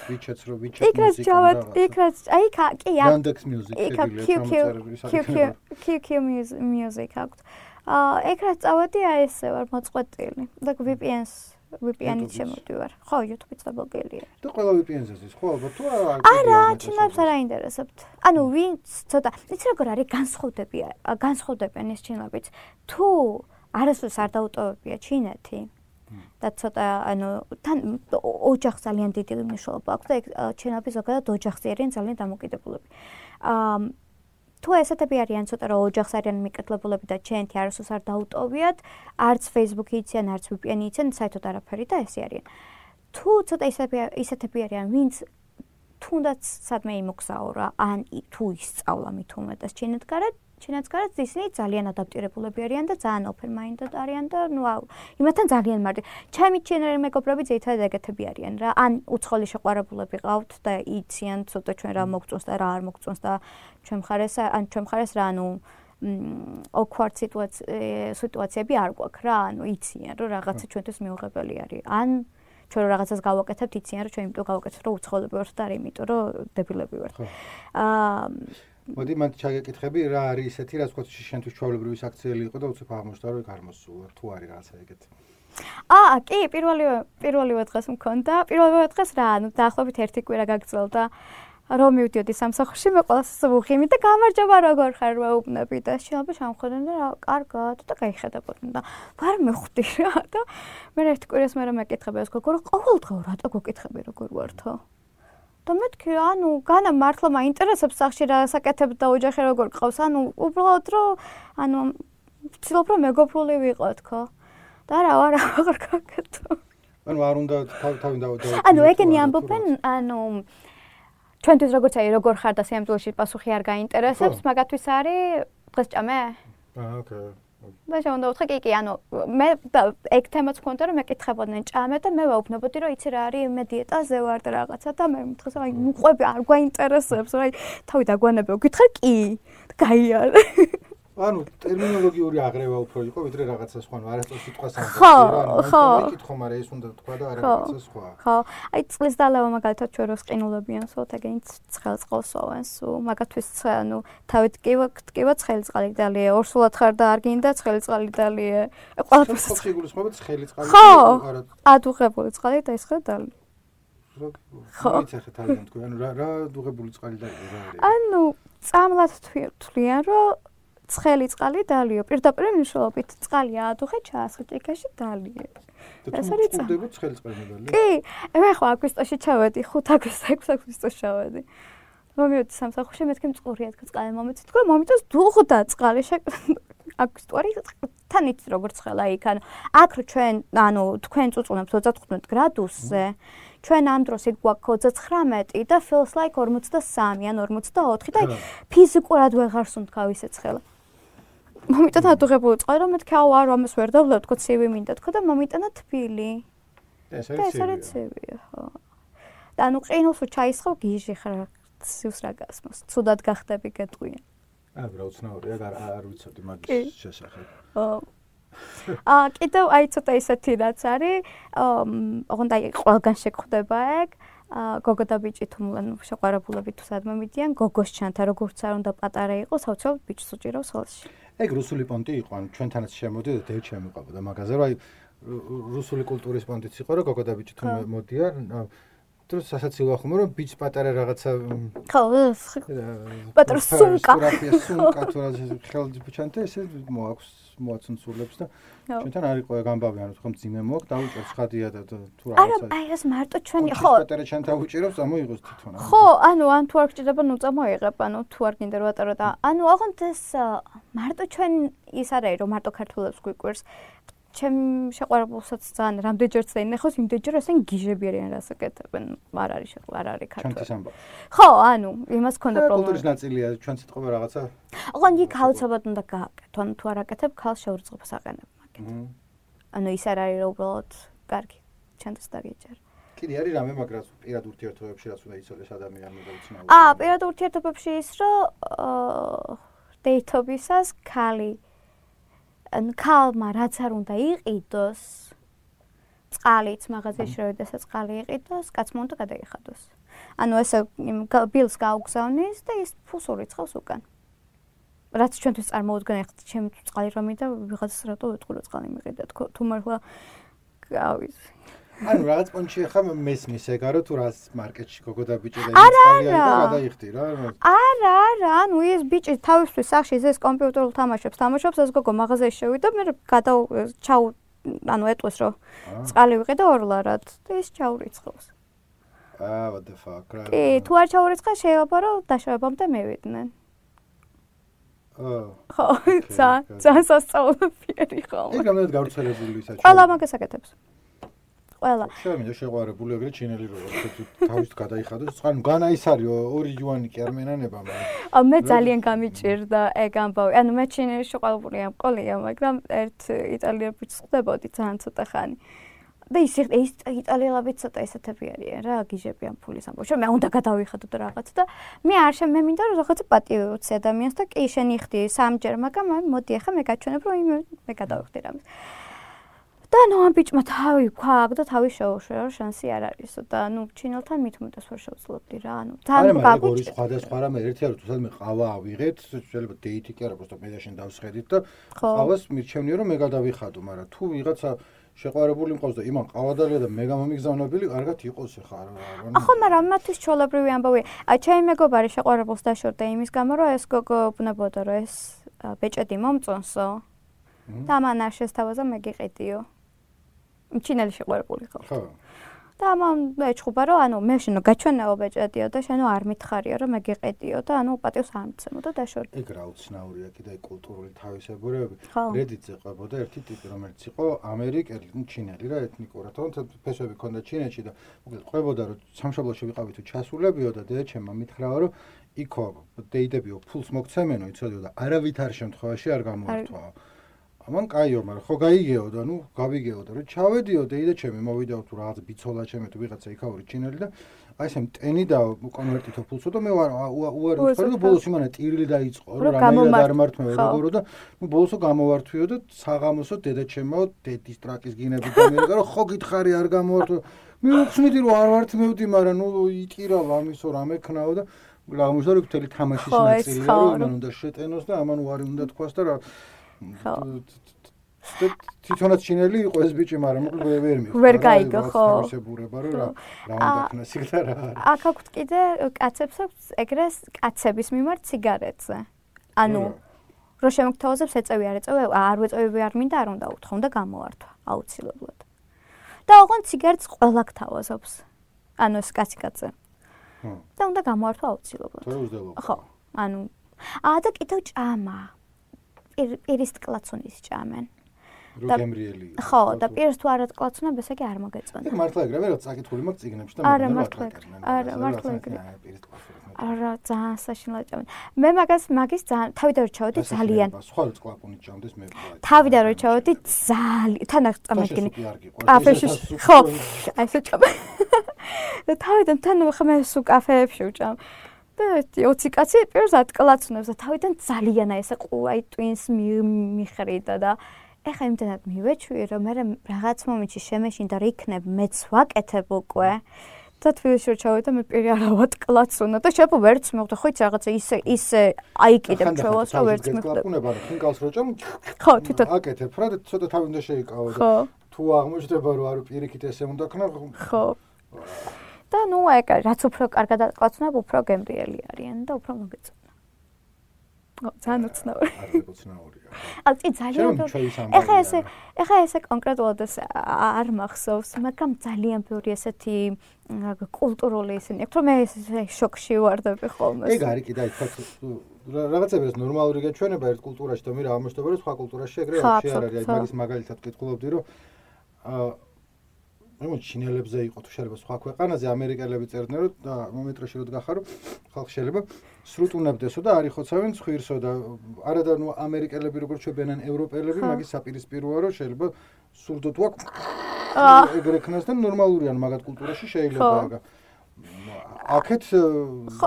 WeChat-ს რო WeChat მუსიკა. იქ რაც ჯავად, იქ რაც აი კი აი. Yandex Music შეგვიძლია QQ QQ Music აქვს. ეგ რა წავედი აი ესე ვარ მოწყვეტილი და VPN-ს VPN-ით შემოდივარ. ხო, YouTube-იც დაბლოკილია. თუ ყველა VPN-ს ის ხო, ალბათ თუ არა. არა, ჩინებს არ აინტერესებთ. ანუ ვინც ცოტა, იცი როგორ არის განსხვავდებია, განსხვავდებიან ეს ჩინებიც. თუ არასდროს არ დაუტოვებია ჩინეთი და ცოტა ანუ თან ოჯახს ძალიან დიდი მნიშვნელობა აქვს და ეგ ჩინები ზოგადად ოჯახზე არიან ძალიან დამოკიდებულები. აა თუ ესეთები არიან ცოტა რა ოჯახს არიან მიკეთლებულები და ჩენთი არასოს არ დაუტოვიათ, არც Facebook-ი იციან, არც VPN-ი იციან, საერთოდ არაფერი და ესე არიან. თუ ცოტა ისეთები ისეთები არიან, ვინც თუნდაც სადმე იმოგზაურა, ან თუ ისწავლა მით უმეტეს ჩინეთ ჩინეთს გარეთ ისინი ძალიან ადაპტირებულები არიან და ძალიან open minded არიან და ნუ იმათთან ძალიან მარტი. ჩემი ჩინელი მეგობრები ძირითადად ეგეთები არიან რა. ან უცხოელი შეყვარებულები ყავთ და იციან ცოტა ჩვენ რა მოგწონს და რა არ მოგწონს და ჩვენ მხარეს ან ჩვენ მხარეს რა ანუ awkward სიტუაციები არ გვაქვს რა. ანუ იციან რომ რაღაცა ჩვენთვის მიუღებელი არის. ან ჩვენ რაღაცას გავაკეთებთ, იციან რომ ჩვენ იმიტომ გავაკეთებთ რომ უცხოელები ვართ და არ იმიტომ რომ დებილები ვართ. აა მოდი მან ჩაგეკითხები რა არის ისეთი რაც თქო შენთვის ჩვეულებრივი საქციელი იყო და უცებ აღმოჩნდა რომ გამოსულა თუ არის რაღაცა ეგეთი აა კი პირველი პირველი დღეს მქონდა. პირველი დღეს რა ანუ დაახლოებით ერთი კვირა გაგრძელდა. რომ მივდიოდი სამსახურში მე ყოველს ვუღიმი და გამარჯობა როგორ ხარ ვეუბნები და შეიძლება შემოხვდნენ და კარგად და გაიხედებოდნენ და ვარ მეხვდი რა და მე ერთი კვირას მე რომ მეკითხები ეს გოგო რა ყოველდღე რატო გეკითხები როგორ ვართო და მეთქი ანუ განა მართლა მაინტერესებს სახში რა საკეთებ და ოჯახი როგორ ყავს. ანუ უბრალოდ რომ ანუ ვცდილობ რომ მეგობრული ვიყო თქო. და რა ვარ აღარ გაკეთო ანუ არ უნდა თავი დავდო ანუ ეგენი ამბობენ ანუ ჩვენთვის როგორც აი როგორ ხარ და სიამბულში პასუხი არ გაინტერესებს მაგათვის არის დღეს ჭამე აა ოკეი და შემოდა უთხრა კი კი ანუ მე ეგ თემაც მქონდა რომ მეკითხებოდნენ ჭამე და მე ვაუბნებოდი რომ იცი რა არის მე დიეტაზე ვარ და რაღაცა და მე მითხეს აი მყვები არ გვაინტერესებს რა თავი დაგვანებო გითხარ კი გაიარე ანუ ტერმინოლოგიური აღრევა უფრო იყო ვიდრე რაღაცა სხვა, არასწორ სიტყვას ამბობ. ხო, ხო. მეკითხო, მაგრამ ეს უნდა თქვა და რაღაცა სხვა. ხო. აი წყლის დალევა მაგალითად ჩვენ როს ყინულებიან სოთაგენიც ცხელ წყალს ოვენ სუ, მაგათვის ანუ თავით კივა კივა ცხელი წყალი დალია, ორსულად ხარ და არ გინდა ცხელი წყალი დალია. ყველაფერს ხო გულისხმობთ ცხელი წყალი ხო, ადუღებული წყალი და ის ხარ დალია. ხო. იცი თავიდან თქვი, ანუ რა რა დუღებული წყალი დალია რა არის? ანუ წამლად თვლიან რომ ცხელი წყალი დალიო. პირდაპირ მნიშვნელობით წყალი აადუხე ჩაასხე ჭიქაში დალიო. ეს არის წყდება ცხელი წყალი დალიო. კი, მე ხო აგვისტოში ჩავედი, 5 აგვისტოში, 6 აგვისტოში ჩავედი. მომიოდი სამსახურში მეთქი მწყურია თქო წყალი მომეცი თქო მომიტოს დუღდა წყალი შე აგვისტოარი თან იცი როგორ ცხელა იქ ანუ აქ ჩვენ ანუ თქვენ წუწუნებს 35 გრადუსზე ჩვენ ამ დროს იქ გვაქვს 39 და feels like 43 ან 44 და ფიზიკურად ვეღარ სუნთქავ ისე ცხელა მომიტანა დუღებული წყალი რომ მეთქი აუ არ ამას ვერ დავლებ თქო ცივი მინდა. თქო და მომიტანა თბილი. ეს არის ცივი ხო. და ანუ ყინულს ჩაისხო გიჟი ხარ სიუს რა გასმოს. ცუდად გახდები გეტყვია აა რა უცნაურია არ არ ვიცოდი მაგის შესახებ. აა კიდევ აი ცოტა ისეთი რაც არის, ოღონდ აი ყველგან შეგხვდება ეგ. აა გოგო და ბიჭი თუმლან შეყარებულები თუ სადმე მიდიან, გოგოს ჩანთა როგორც არ უნდა პატარა იყოს, აუცილებლად ბიჭს უჭირავს ხელში. ეგ რუსული პონტი იყო, ან ჩვენთანაც შემოდიოდა და ერთ შემოყავდა. მაგაზე, რომ აი რუსული კულტურის პონტიც იყო, რომ გოგო და ბიჭი თუ მოდიან, დროს სასაცილო ახლა რომ ბიჭს პატარა რაღაცა ხო პატარა სუმკა. სუმკა თუ რა ხელს ბიჭან테 ესე მოაქვს მოაცუნცულებს და ჩვენთან არის ყო გამბავი ანუ თქვა მძიმე მოაქვს დაუჭერს ხადია და თუ რაღაცა არა აი ეს მარტო ჩვენი ხო. პატარა ჩვენთან უჭირავს ამოიღოს თვითონ ხო ანუ ან თუ არ გჭირდება ნუ წამოიღებ ანუ თუ არ გინდა რომ ატარო და ანუ აღონ ეს მარტო ჩვენ ის არ არის რომ მარტო ქართულებს გვიკვირს ჩემ შეყვარებულსაც ძალიან რამდენჯერაც და ინახავს იმდენჯერ ასენ გიჟები არიან რასაკეთებენ არ არის შეყვ არ არის ქართული ხო ანუ იმას ქონდა პრობლემა. კულტურის ნაწილია ჩვენ სიტყვა რაღაცა. ოღონდ იქ აუცილებლად უნდა გააკეთო ანუ თუ არ აკეთებ ქალ შეურწყებას აყენებ მაგით ანუ ის არ არის რომ უბრალოდ კარგი ჩვენთვის დაგიჭერ კიდე არის რამე მაგრას პირად ურთიერთობებში რაც უნდა იცოდეს ადამიანი და უცნაური. აა პირად ურთიერთობებში ის რომ დეითობისას ქალი ქალმა რაც არ უნდა იყიდოს წყალიც მაღაზიაში როდესაც წყალი იყიდოს, კაცმა უნდა გადაიხადოს. ანუ ესე ბილს გაუგზავნის და ის ფულს ურიცხავს უკან. რაც ჩვენთვის წარმოუდგენელი ხთ, ჩემ წყალი რომ მიდა ვიღაცას რატო ეთქურო წყალი მიყიდა თქო თუ მართლა გავიზ. ანუ რაღაც პონჩი ხა მესმის ეგა რომ თუ რას მარკეტში გოგო და ბიჭი და ისწავლიან და გადაიხდი რა არა არა ანუ ეს ბიჭი თავისთვის სახში ეს კომპიუტერულ თამაშებს თამაშობს ეს გოგო მაღაზიაში შევიდა მე გადა ჩაუ ანუ ეტყვის რომ წყალი ვიყიდე ორლარად და ის ჩაურიცხავს. აა what the fuck რა კი თუ არ ჩაურიცხა შეიძლება რომ დაშავებამდე მევიდნენ ხო ცა ცა სასწაულობიერი ხო ეგ რამდენად გავრცელებული ისა ყველა მაგას აკეთებს ყველა. შემიძლია შეყვარებული ეგრე ჩინელი რო თავის გადაიხადოს. ცხან განა ის არის ორი იუანი კი არ მენანება მაგრამ. მე ძალიან გამიჭირდა ეგ ამბავი. ანუ მე ჩინელი შეყვარებული ამ ყოლია, მაგრამ ერთ იტალიელებს ხდებოდი ძალიან ცოტა ხანი. და ის ის იტალიელები ცოტა ესეთები არიან რა, გიჟები ამ ფულის ამბავში. მე უნდა გადავიხადო და რაღაც და მე არ შე მე მინდა რომ რაღაცა პატიოცი ადამიანს და კი შენი ხდი სამჯერ, მაგრამ მოდი ახლა მე გაჩვენებ რომ მე გადავიხდი რამეს. და ნუ ამ ბიჭმა თავი ქვაკ და თავი შეუშვა რა შანსი არ არისო და ნუ ჩინელთან მithumetas ვერ შევძლობდი რა ანუ თან გაგუჭი სხვადასხვა რამე ერთი არის თუ სადმე ყავა ავიღეთ შეიძლება დეითი კი არა просто მედაშენ დავსხედით და ყავას მირჩევნია რომ მე გადავიხადო მაგრამ თუ ვიღაცა შეყვარებული მყავს და იმან ყავადალია და მე გამომიგზავნებელი კარგად იყოს ხა რა ხო მაგრამ მათთვის ჩოლებრივი ამბავი აი ჩემი მეგობარი შეყვარებულს დაშორდა იმის გამო რომ ეს გოგო ბნებოდა რომ ეს ბეჭედი მომწონსო და მან არ შესთავაზა მე გიყიდიო ჩინელი შეყვარებული ხო? ხო. და მან ეჩხუბა რომ ანუ მე შენო გაჩვენაო ბეჭედიო და შენო არ მითხარიო რომ მე გიყედიო და ანუ პატიოს არ მცემო და დაშორდი. ეგ რა უცნაურია კიდე კულტურული თავისებურებები. რედიტზე ყვებოდა ერთი ტიპი რომელიც იყო ამერიკელი, ჩინელი რა ეთნიკურად, თუმცა ფესვები ქონდა ჩინეთში და მოკლედ ყვებოდა რომ სამშობლოში ვიყავი თუ ჩასულებიო და დედაჩემმა მითხრაო რომ იქო დეიდებიო ფულს მოგცემენო იცოდიო და არავითარ შემთხვევაში არ გამოართვაო. ამან კაიო, მაგრამ ხო გაიგეო და ნუ გავიგეო და რომ ჩავედიო დეიდა ჩემი მოვიდაო თუ რაღაც ბიცოლა ჩემი თუ ვიღაცა იქაური ჩინელი და აი ესე მტენი და კონვერტითო ფულსო და მე ვარ უარი ვთქვა და ბოლოს იმანა ტირილი დაიწყო რომ რამე არ მართმევ როგორო და ნუ ბოლოსო გამოვართვიო და საღამოსო დედა ჩემო დედის ტრაკის გინები გამიერა რომ ხო გითხარი არ გამოვართვი მე უხსნიდი რომ არ ვართმევდი მაგრამ ნუ იტირა ამისო რამე ქნაო და ლამუშა რომ მთელი თამაშის ნაწილია რომ უნდა შეტენოს და ამან უარი უნდა თქვას და რა ხო თვითონაც ჩინელი იყო ეს ბიჭი, მაგრამ მოკლედ ვერ მიხდა. ვერ გაიგო, ხო. ისებურება რომ რა რა უნდა ქნას იქ და რა. აქ აქვს კიდე კაცებს აქვს ეგრეს კაცების მიმართ სიგარეტზე. ანუ რო შემოგთავაზებს ეწევი არ ეწევი, არ ვეწევი არ მინდა, არ უნდა უთხოვ და გამოართვა აუცილებლად. და ოღონდ სიგარეტს ყველა გთავაზობს. ანუ ეს კაცი კაცზე. ხო. და უნდა გამოართვა აუცილებლად. ხო. ანუ აა და კიდევ ჭამა. პირის კლაცუნის ჭამენ. როგემრიელი. ხო, და პირს თუ არ ატკლაცუნებ, ესე კი არ მოგეწონა. ეგ მართლა ეგრევე, რა წაკითხული მაქვს ციგნებში და არა მართლა ეგრე. არა მართლა ეგრე. არა, ძალიან საშინლად ჭამენ. მე მაგას მაგის ძალიან თავიდან რო ჩავედი ძალიან. სხვა კლაპუნი ჭამდეს მე. თავიდან რო ჩავედი ძალიან თანახ წამადგინე. კაფეში ხო, აი ესე ჭამე. და თავიდან თან ხა მე სულ კაფეებში ვჭამ. და 20 კაცი პირს ატკლაცნებს და თავიდან ძალიან აი ესე ყუაი ტვინს მიხრიდა და ეხა იმდენად მივეჩვი რომ მე რაღაც მომენტში შემეშინდა რა იქნებ მეც ვაკეთებ უკვე. და თბილისში ჩავედა მე პირი არა ვატკლაც უნდა და შეფო ვერც მოვდა ხო იცი რაღაცა ისე ისე აიკიდებ ჩვენს და ვერც მოვდა უნდა ხინკალს როჭამ ხო თვითონ. აკეთებ რა და ცოტა თავი უნდა შეიკავო და თუ აღმოჩნდება რომ არ პირიქით ესე უნდა ქნა ხო და ნუ აი რაც უფრო კარგად აკაცნებ უფრო გემრიელი არიან და უფრო მოგეწონა ძალიან უცნაური. აი წი ძალიან ეხა ესე ეხა ესე კონკრეტულად ეს არ მახსოვს, მაგრამ ძალიან ბევრი ესეთი კულტურული ისინი. აქ რომ მე ესე შოკში ვარდები ხოლმე. ეგ არის კიდე აი თქვა რაღაცები ეს ნორმალური გაჩვენება ერთ კულტურაში და მე რა ამოშტობა რომ სხვა კულტურაში ეგრე არ არის. აი მაგის მაგალითად კითხულობდი რომ აა ნუ ჩინელებზე იყო თუ შეიძლება სხვა ქვეყანაზე ამერიკელები წერდნენ რომ და მომეტროში რო დგახარო ხალხი შეიძლება სრუტუნებდესო და არიხოცავენ ცხვირსო და არა და ნუ ამერიკელები როგორც ჩვენან ევროპელები მაგის საპირისპიროა რომ შეიძლება სურდო თუ აქ ეგრე ქნას და ნორმალურიან მაგათ კულტურაში შეიძლება აგა. აქეთ ხო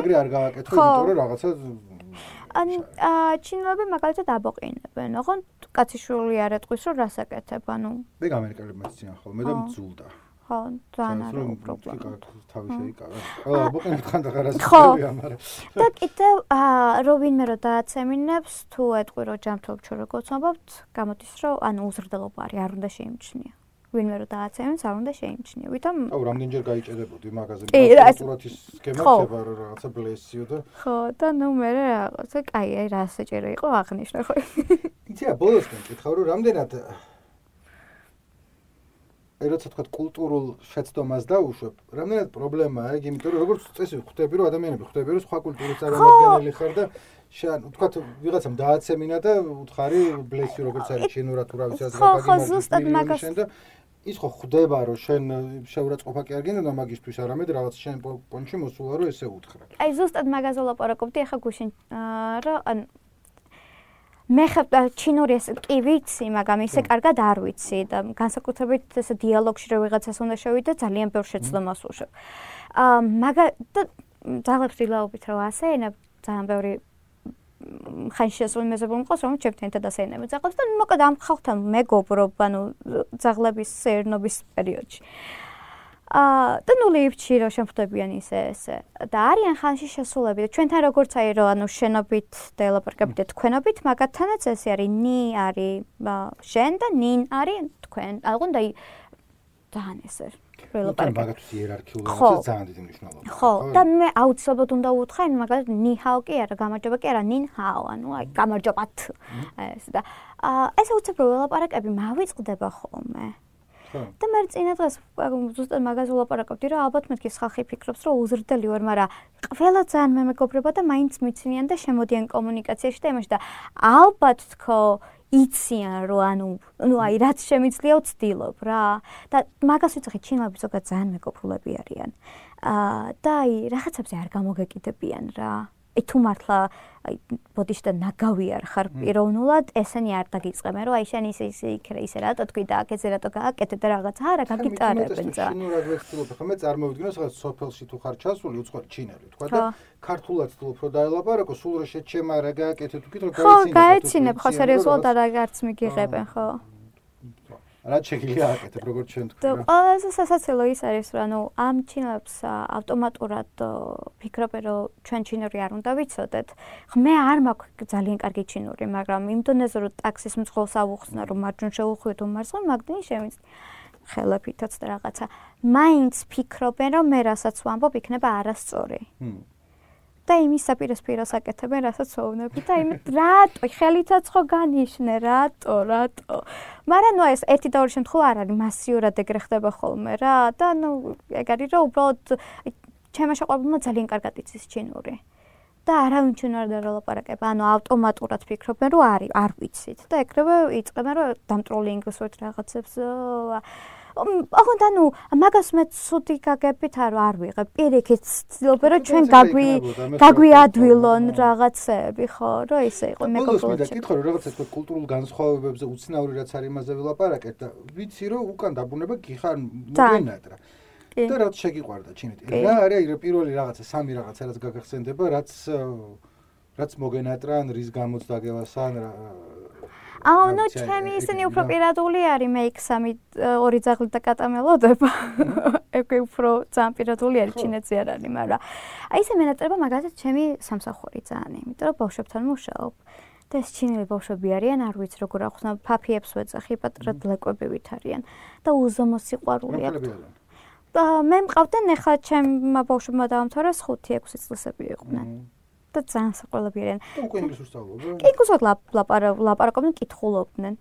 ეგრე არ გააკეთო იმიტომ რომ რაღაცა ან ჩინელები მაგალითად აბოყინებენ ოღონდ კაციშვილი არ ეთქვის რომ რას აკეთებ ანუ მე ამერიკელებმა ციან ხოლმე და მძულდა. ხო ძალიან არა პრობლემა. თავი შეიკავე ყველა აბოყინებ ხანდახან რას აკეთებია მაგრამ და კიდევ რო ვინმე რო დააცემინებს თუ ეთყვი რომ ჯანმრთელობ ჩვენ როგორ ცნობობთ გამოდის რომ ანუ უზრდელობა არის არ უნდა შეიმჩნია ვინმე რო დააცემს, არ უნდა შეიმჩნიო. ვითომ აუ, რამდენჯერ გაიჭედებოდი მაგაზე პროკურატურის სქემა ხება რაღაცა ბლესიო და ხო, და ნუ მე რაღაცა კაი, აი რა საჭირო იყო აღნიშნე ხო. იცი, ბოლოსკენ კითხავ რომ რამდენად აი როცა თქვა კულტურულ შეცდომას დაუშვებ, რამდენად პრობლემაა ეგ, იმიტომ რომ როგორც წესი ხვდები რომ ადამიანები ხვდები რომ სხვა კულტურის წარმომადგენელი ხარ და შენ თქვა ვიღაცამ დააცემინა და უთხარი ბლესი როგორც არის ჩინურად თუ რა ვიცი ასე გაგიმარჯვე. ხო, ხო, ზუსტად მაგას ის ხო ხვდება რომ შენ შეურაცხყოფა კი არ გინდა მაგისტვის არამედ რაღაც შენ პონჩი მოსულა რომ ესე უთხრა. აი ზუსტად მაგაზე ლაპარაკობდი ახლა გუშინ რა ან მე ხა ჩინური ეს კი ვიცი, მაგრამ ისე კარგად არ ვიცი და განსაკუთრებით ეს დიალოგში რო ვიღაცას უნდა შევიდე ძალიან ბევრ შეცდომას უშვებ. აა მაგა და ძალებს დილაობით რომ ასე ენა ძალიან ბევრი ხანში შესული მეზობლი მყავს, რომ ჩემთან ერთად ასეინები ძაღლებს და მოკლედ ამ ხალხთან მეგობრობ, ანუ ძაღლების სერნობის პერიოდში. აა და ნუ ლიფჩი რო შემხვდებიან ისე ესე და არიან ხანში შესულები და ჩვენთან როგორც აი რო ანუ შენობით და ელაპარაკებით და თქვენობით, მაგათთანაც ესე არის ნი არის შენ და ნინ არის თქვენ. აღონ და ძალიან ესე ველაპარაკე. მაგათთვის იერარქიულად ძალიან დიდი მნიშვნელობა. ხო, და მე აუცილებლად უნდა უთხრა, მაგალითად ნიჰაო კი არა, გამარჯობა კი არა, ნინჰაო, ანუ აი გამარჯობათ. ეს და აა ეს უცებ ველაპარაკები მავიწყდება ხოლმე. და მე წინა დღეს ზუსტად მაგაზე ვლაპარაკობდი, რომ ალბათ მეთქი ხალხი ფიქრობს, რომ უზრდელი ვარ, მაგრამ ყველა ძალიან მე მეგობრება და მაინც მიცინიან და შემოდიან კომუნიკაციაში და იმაში და ალბათ თქო იციან რომ ანუ ნუ აი რაც შემიძლია ვცდილობ რა. და მაგას ვიცი ჩინელები ზოგადად ძალიან მეგობრულები არიან. აა და აი რაღაცებზე არ გამოგეკიდებიან რა აი თუ მართლა აი ბოდიში და ნაგავიარ ხარ პიროვნულად ესენი არ დაგიწყებენ რომ აი შენ ისე ისე იქ ისე რატო თქვი და აქ ესე რატო გააკეთე და რაღაც არა გაგიტარებენ ძა ნუ რა ვეცდილობ ხა მე წარმოვიდგინო სადაც სოფელში თუ ხარ ჩასული უცხო ჩინელი თქვა და ქართულად თულობ რომ დაელაპარაკო სულ რა შეჩემა რა გააკეთე თუ კიდე გაიცინებ ხო გაიცინებ ხო სერიოზულად და რაღაც მიგიღებენ ხო რა შეიძლება აკეთებ როგორც ჩვენ თქვი რა. და ყველაზე სასაცილო ის არის რომ ანუ ამ ჩინებს ავტომატურად ფიქრობენ რომ ჩვენ ჩინური არ უნდა ვიცოდეთ. მე არ მაქვს ძალიან კარგი ჩინური, მაგრამ იმ დონეზე რომ ტაქსის მძღოლს ავუხსნა რომ მარჯვენ შეუხვიოთ უმარცხო, მაგდენი შემიც ხელაფითაც და რაღაცა. მაინც ფიქრობენ რომ მე რასაც ვამბობ იქნება არასწორი. ჰმ. და იმის საპირისპიროს აკეთებენ, რასაც ვოვნები და იმ რატო? ხელითაც ხო განიშნე, რატო, რატო. მაგრამ ნუ ეს ერთი და ორი შემთხვევა არ არის მასიურად ეგრე ხდება ხოლმე რა. და ნუ ეგ არის რომ უბრალოდ ჩემმა შეყვარებულმა ძალიან კარგად იცის ჩინური. და არავინ ჩვენ არ დაროლაპარაკება, ანუ ავტომატურად ფიქრობენ რომ არის, არ ვიცით. და ეგრევე იწყებენ რომ დამტროლი ინგლისურით რაღაცებს ოღონდ ანუ მაგას მე ცუდი გაგებით არ არ ვიღებ. პირიქით ცდილობ რომ ჩვენ გაგვი გაგვიადვილონ რაღაცები, ხო, რომ ისე იყო მე გქონდა. მე კითხო რომ რაღაცა თქო კულტურულ განსხვავებებზე უცნაური რაც არის იმაზე ვილაპარაკეთ და ვიცი რომ უკან დაბრუნება გიხარ მოგენატრა. და რაც შეგიყვარდა ჩინეთი. რა არის პირველი რაღაცა სამი რაღაცა რაც გაგახსენდება, რაც რაც მოგენატრა ან რის გამოც დაგევასან აუ ნუ ჩემი ისინი უფრო პირადული არის მე იქ სამი ორი ძაღლი და კატა მელოდება ეგ უფრო ძალიან პირადული არის ჩინეთზე არ არის მაგრამ აი ესე მენაწერება მაგალითად ჩემი სამსახური ძალიან იმიტომ რომ ბავშვებთან მუშაობ. და ეს ჩინელი ბავშვები არიან არ ვიცი როგორ ახსნა ფაფიებს ვეძახი პატრა დლეკვები ვით არიან. და უზომო სიყვარული აქვს. და მე მყავდნენ ახლა ჩემმა ბავშვებმა დაამთავრა 5-6 წლისები იყვნენ და ძალიან საყვარლები არიან. უკვე ინგლისურს სწავლობენ? კი, გუსად ლაპარაკობდნენ, კითხულობდნენ.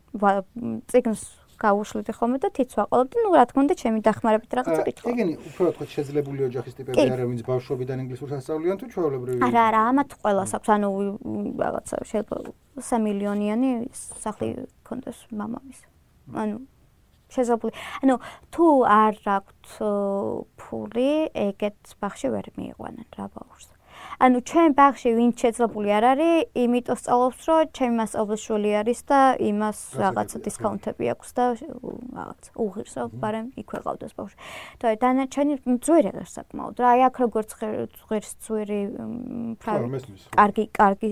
ციგნს გაუშვით ხოლმე და თიც ვაყოლობდი. ნუ რა თქმა უნდა, ჩემი დახმარებით რაღაცა კითხულობ. ეგენი უფრო თქვა შეძლებული ოჯახის ტიპები არიან, ვინც ბავშვობიდან ინგლისურს ასწავლიან თუ ჩვეულებრივი? არა, არა, ამათ ყველას აქვს. ანუ რაღაცა შეიძლება 3 მილიონიანი სახლი კონდეს მამამის. ანუ შეძლებული. ანუ თუ არ აქვს ფული, ეგეთ ბახში ვერ მიიყვანენ რა ბავშვს. ანუ ჩვენ ბაღში ვინც შეძლებული არ არის, იმიტომ სწავლობს, რომ ჩემი მასწავლებლის შვილი არის და იმას რაღაცა დისკაუნტები აქვს და რაღაც უღირს, მაგრამ იქვე ყავდეს ბავშვი. და დანარჩენი ძვირი არ საკმაოდ. რა აი აქ როგორც ღირს ძვირი კარგი კარგი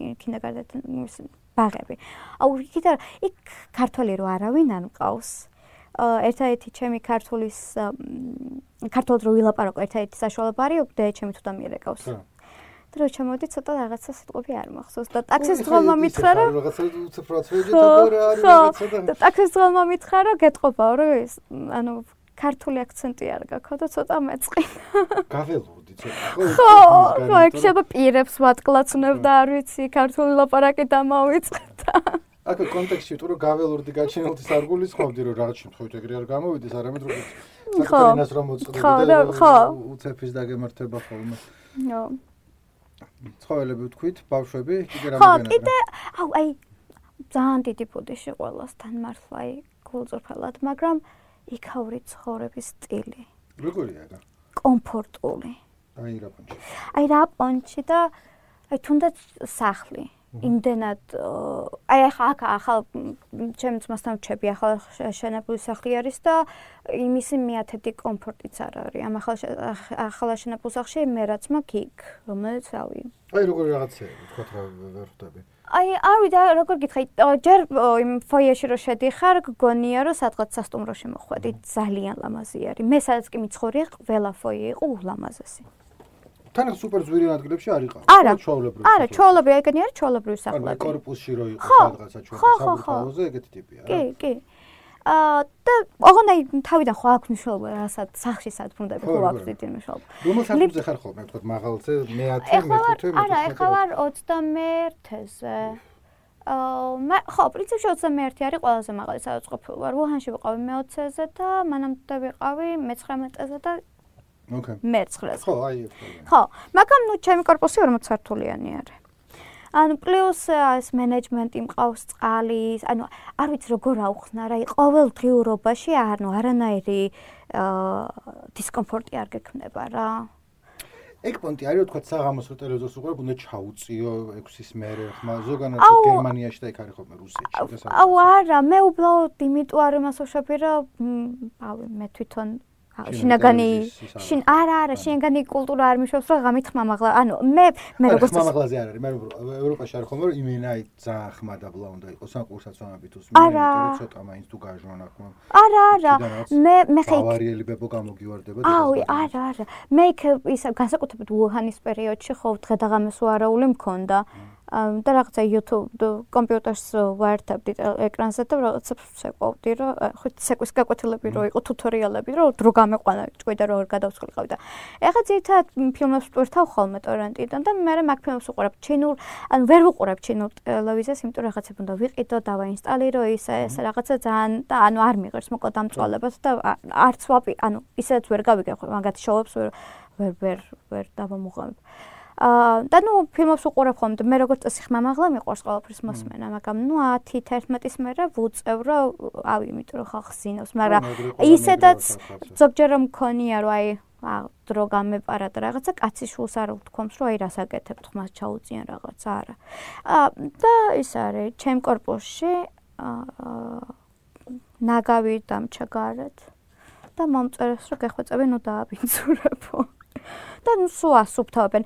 კინდერგარტენ ბაღები. აუ იქიდან იქ ქართველი რო არავინ არ მყავს. ერთადერთი ჩემი ქართულის ქართულად რო ვილაპარაკო ერთადერთი საშუალება არის და ჩემი თუთა მიერეკავს. და რო ჩამოდი ცოტა რაღაცა სიტყვები არ მახსოვს და ტაქსის ძღოლმა მითხრა რომ რაღაცა უცებ რა თქმა უნდა არის რაღაცა და ტაქსის ძღოლმა მითხრა რომ გეტყობაო რომ ანუ ქართული აქცენტი არ გაქვს და ცოტა მეწყინა. გაველოდი ცოტა. ხო, ხო, ეგ შეიძლება პირებს ვატკლაცნებ და არ ვიცი ქართული ლაპარაკი დამავიწყდა. აქ კონტექსტში თუ რომ გაველურდი გაჩენილთი სარგულის ხოვდი რომ რაღაც შემთხვევით ეგრე არ გამოვიდეს არამედ როგორც საკუთარინას რომ მოწყობდი და ხო. უცეფის დაგემართება ხოლმე. ხო ცხოველები ვთქვით ბავშვები კიდე რა მოგენა ხო კიდე აუ აი ძალიან დიდი ბუდიში ყველასთან მართლა აი გულწრფელად მაგრამ იქაური ცხოვრების სტილი. როგორია რა? კომფორტული. აი რა პონჩი? აი რა პონჩი და აი თუნდაც სახლი იმდენად აი ახლა აქ ახალ ჩემს მასთან ვჩები ახალ შენებული სახლი არის და იმისი მიათეთი კომფორტიც არ არის. ამ ახალ ახალ შენებულ სახლში მე რაც მაქვს იქ რომელიც რავი. აი როგორი რაღაცაა თქვა რა ვერ ხვდები. აი არ ვიდა როგორ გითხარი ჯერ იმ ფოიეში რო შედიხარ გგონია რომ სადღაც სასტუმროში მოხვედი ძალიან ლამაზი არის. მე სადაც კი მიცხოვრია ყველა ფოიე იყო ულამაზესი თან სუპერ ზვირიან ადგილებში არ იყავ. არა, ჩვეულებრივ. არა, ჩვეულებრივ ეგენი არის ჩვეულებრივ სახლები. ანუ корпуსში რო იყო სადღაცა ჩვეულებრივ საბუთაოზე ეგეთი ტიპია. კი, კი. აა და ოღონდ თავიდან ხო აქვს მნიშვნელობა, რასაც სახში სად ბრუნდები ხო აქვს დიდი მნიშვნელობა. რომელსაც გულზე ხარ ხოლმე, თქვა მაღალზე, მე-10, მე-15, მე-15. არა, ეხლა ვარ 31-ზე. აა ხო, პრინციპში 21 არის ყველაზე მაღალი სადაც ყოფილი ვარ. ვუჰანში ვიყავი მე-20-ზე და მანამდე ვიყავი მე-19-ზე და მეცხრეს. ხო, აი ეს. ხო, მაგრამ ნუ ჩემი корпуსი 40 სართულიანი არის. ანუ პლუს ეს მენეჯმენტი მყავს წყალი, ანუ არ ვიცი როგორ აუხსნა, რა, ყოველდღიურობაში ანუ არანაირი დისკომფორტი არ გექმნება რა. ეგ პონტი არის თქვა საღამოს რო ტელევიზორს უყურებ უნდა ჩაუწიო 6-ის მერე ხმა ზოგანად ხო გერმანიაში და იქ არის ხოლმე რუსეთში და საერთოდ აუ არა მე უბრალოდ იმიტომ არ მასოშები რა ავი მე თვითონ შინაგანი შინ არა არა შინაგანი კულტურა არ მიშობს რომ ღამით ხმამაღლა. ანუ მე მე როგორც ხმამაღლაზე არ არის მე ევროპაში არ ხომ იმენაი ძალიან ხმა დაბლა უნდა იყოს ან კურსაცვამები თუ მე ცოტა მაინც თუ გაჟონა ხომ. არა არა. მე მე ხე ბავარიელი ბებო გამოგივარდება და აუ არა არა. მე იქ ის განსაკუთრებით უჰანის პერიოდში ხო დღე და ღამეს უარაული მქონდა და რაღაცა YouTube კომპიუტერს ვაერთებდი ეკრანზე და რაღაცა შეყვავდი რომ ხო ცეკვის გაკვეთილები რო იყო ტუტორიალები რო დრო გამეყვანა ჭკვიდა რო გადავსხლიყავი და. ეხლა ძირითადად ფილმებს ვტვირთავ ხოლმე ტორენტიდან და მე მაგ ფილმებს უყურებ ჩინურ ანუ ვერ ვუყურებ ჩინურ ტელევიზიას იმიტომ რაღაცა უნდა ვიყიდო და ვაინსტალირო ის ეს რაღაცა ძალიან და ანუ არ მიიღებს მოკლედ დამწვალებას და არც ვაპი ანუ ისედაც ვერ გავიგე ხო მაგათ შოუებს ვერ ვერ ვერ დავამუღებ აა და ნუ ფილმებს უყურებ ხოლმე, მე როგორც წესი ხმამაღლა მიყვარს ყოველფრის მოსმენა, მაგრამ ნუ 10-11-ის მერე ვუწევ რა, ავი, იმიტომ რომ ხალხს ზინავს, მაგრამ ისედაც ზოგჯერ მქონია რომ აი დრო გამეპარა და რაღაცა კაცის შულს არ ვთქვამს, რომ აი რას აკეთებთ, ხმას ჩაუწიან რაღაცა, არა. და ის არის, ჩემ корпуში ნაგავი დამჩა გარეთ და მომწერეს, რომ გეხვეწები, ნუ დააბინძურებო. და სულ ასუფთავებენ.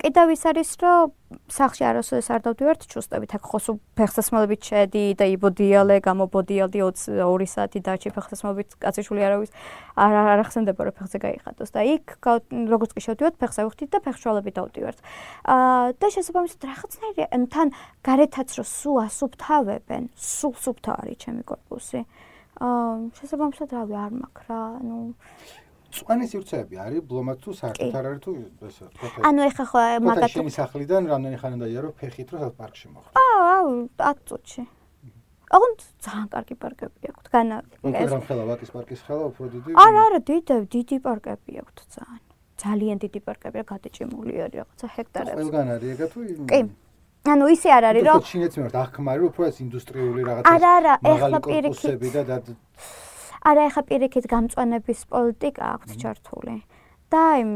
კიდევ ის არის, რომ სახში არასოდეს არ დავდივართ ჩუსტებით. აქ ხო სულ ფეხსასმელებით შედი და იბოდიალე, გამობოდიალდი 2 საათი დაჭი ფეხსასმელებით კაციშული არავის არ არ ახსენდება რომ ფეხზე გაიხადოს და იქ როგორც კი შევდივართ ფეხზე ვხდით და ფეხშვალებით დავდივართ. აა და შესაბამისად რაღაცნაირი თან გარეთაც რომ სულ ასუფთავებენ, სულ სუფთა არის ჩემი კორპუსი. აა შესაბამისად რავი არ მაქვს რა, ну წვანის სივრცეები არის ბლომად თუ საერთოდ არ არის თუ ესე ანუ ეხა ხო მაგათ შენი სახლიდან რამდენი ხანი დაიარო ფეხით რომ პარკში მოხდა აა 10 წუთში. აღონ ძალიან კარგი პარკები აქვს განა ეს რა ხელა ვაკის პარკის ხელა უფრო დიდი არა არა დიდი დიდი პარკები აქვს ძალიან. ძალიან დიდი პარკებია გადაჭიმული არის რაღაცა ჰექტარებს. ყველგან არის ეგა თუ კი. ანუ ისე არ არის რომ შინეც მიმართ აღქმარი უფრო ეს ინდუსტრიული რაღაცა არა არა ეხლა პირიქით და არა ეხა პირიქით გამწვანების პოლიტიკა აქვს ჩართული. და იმ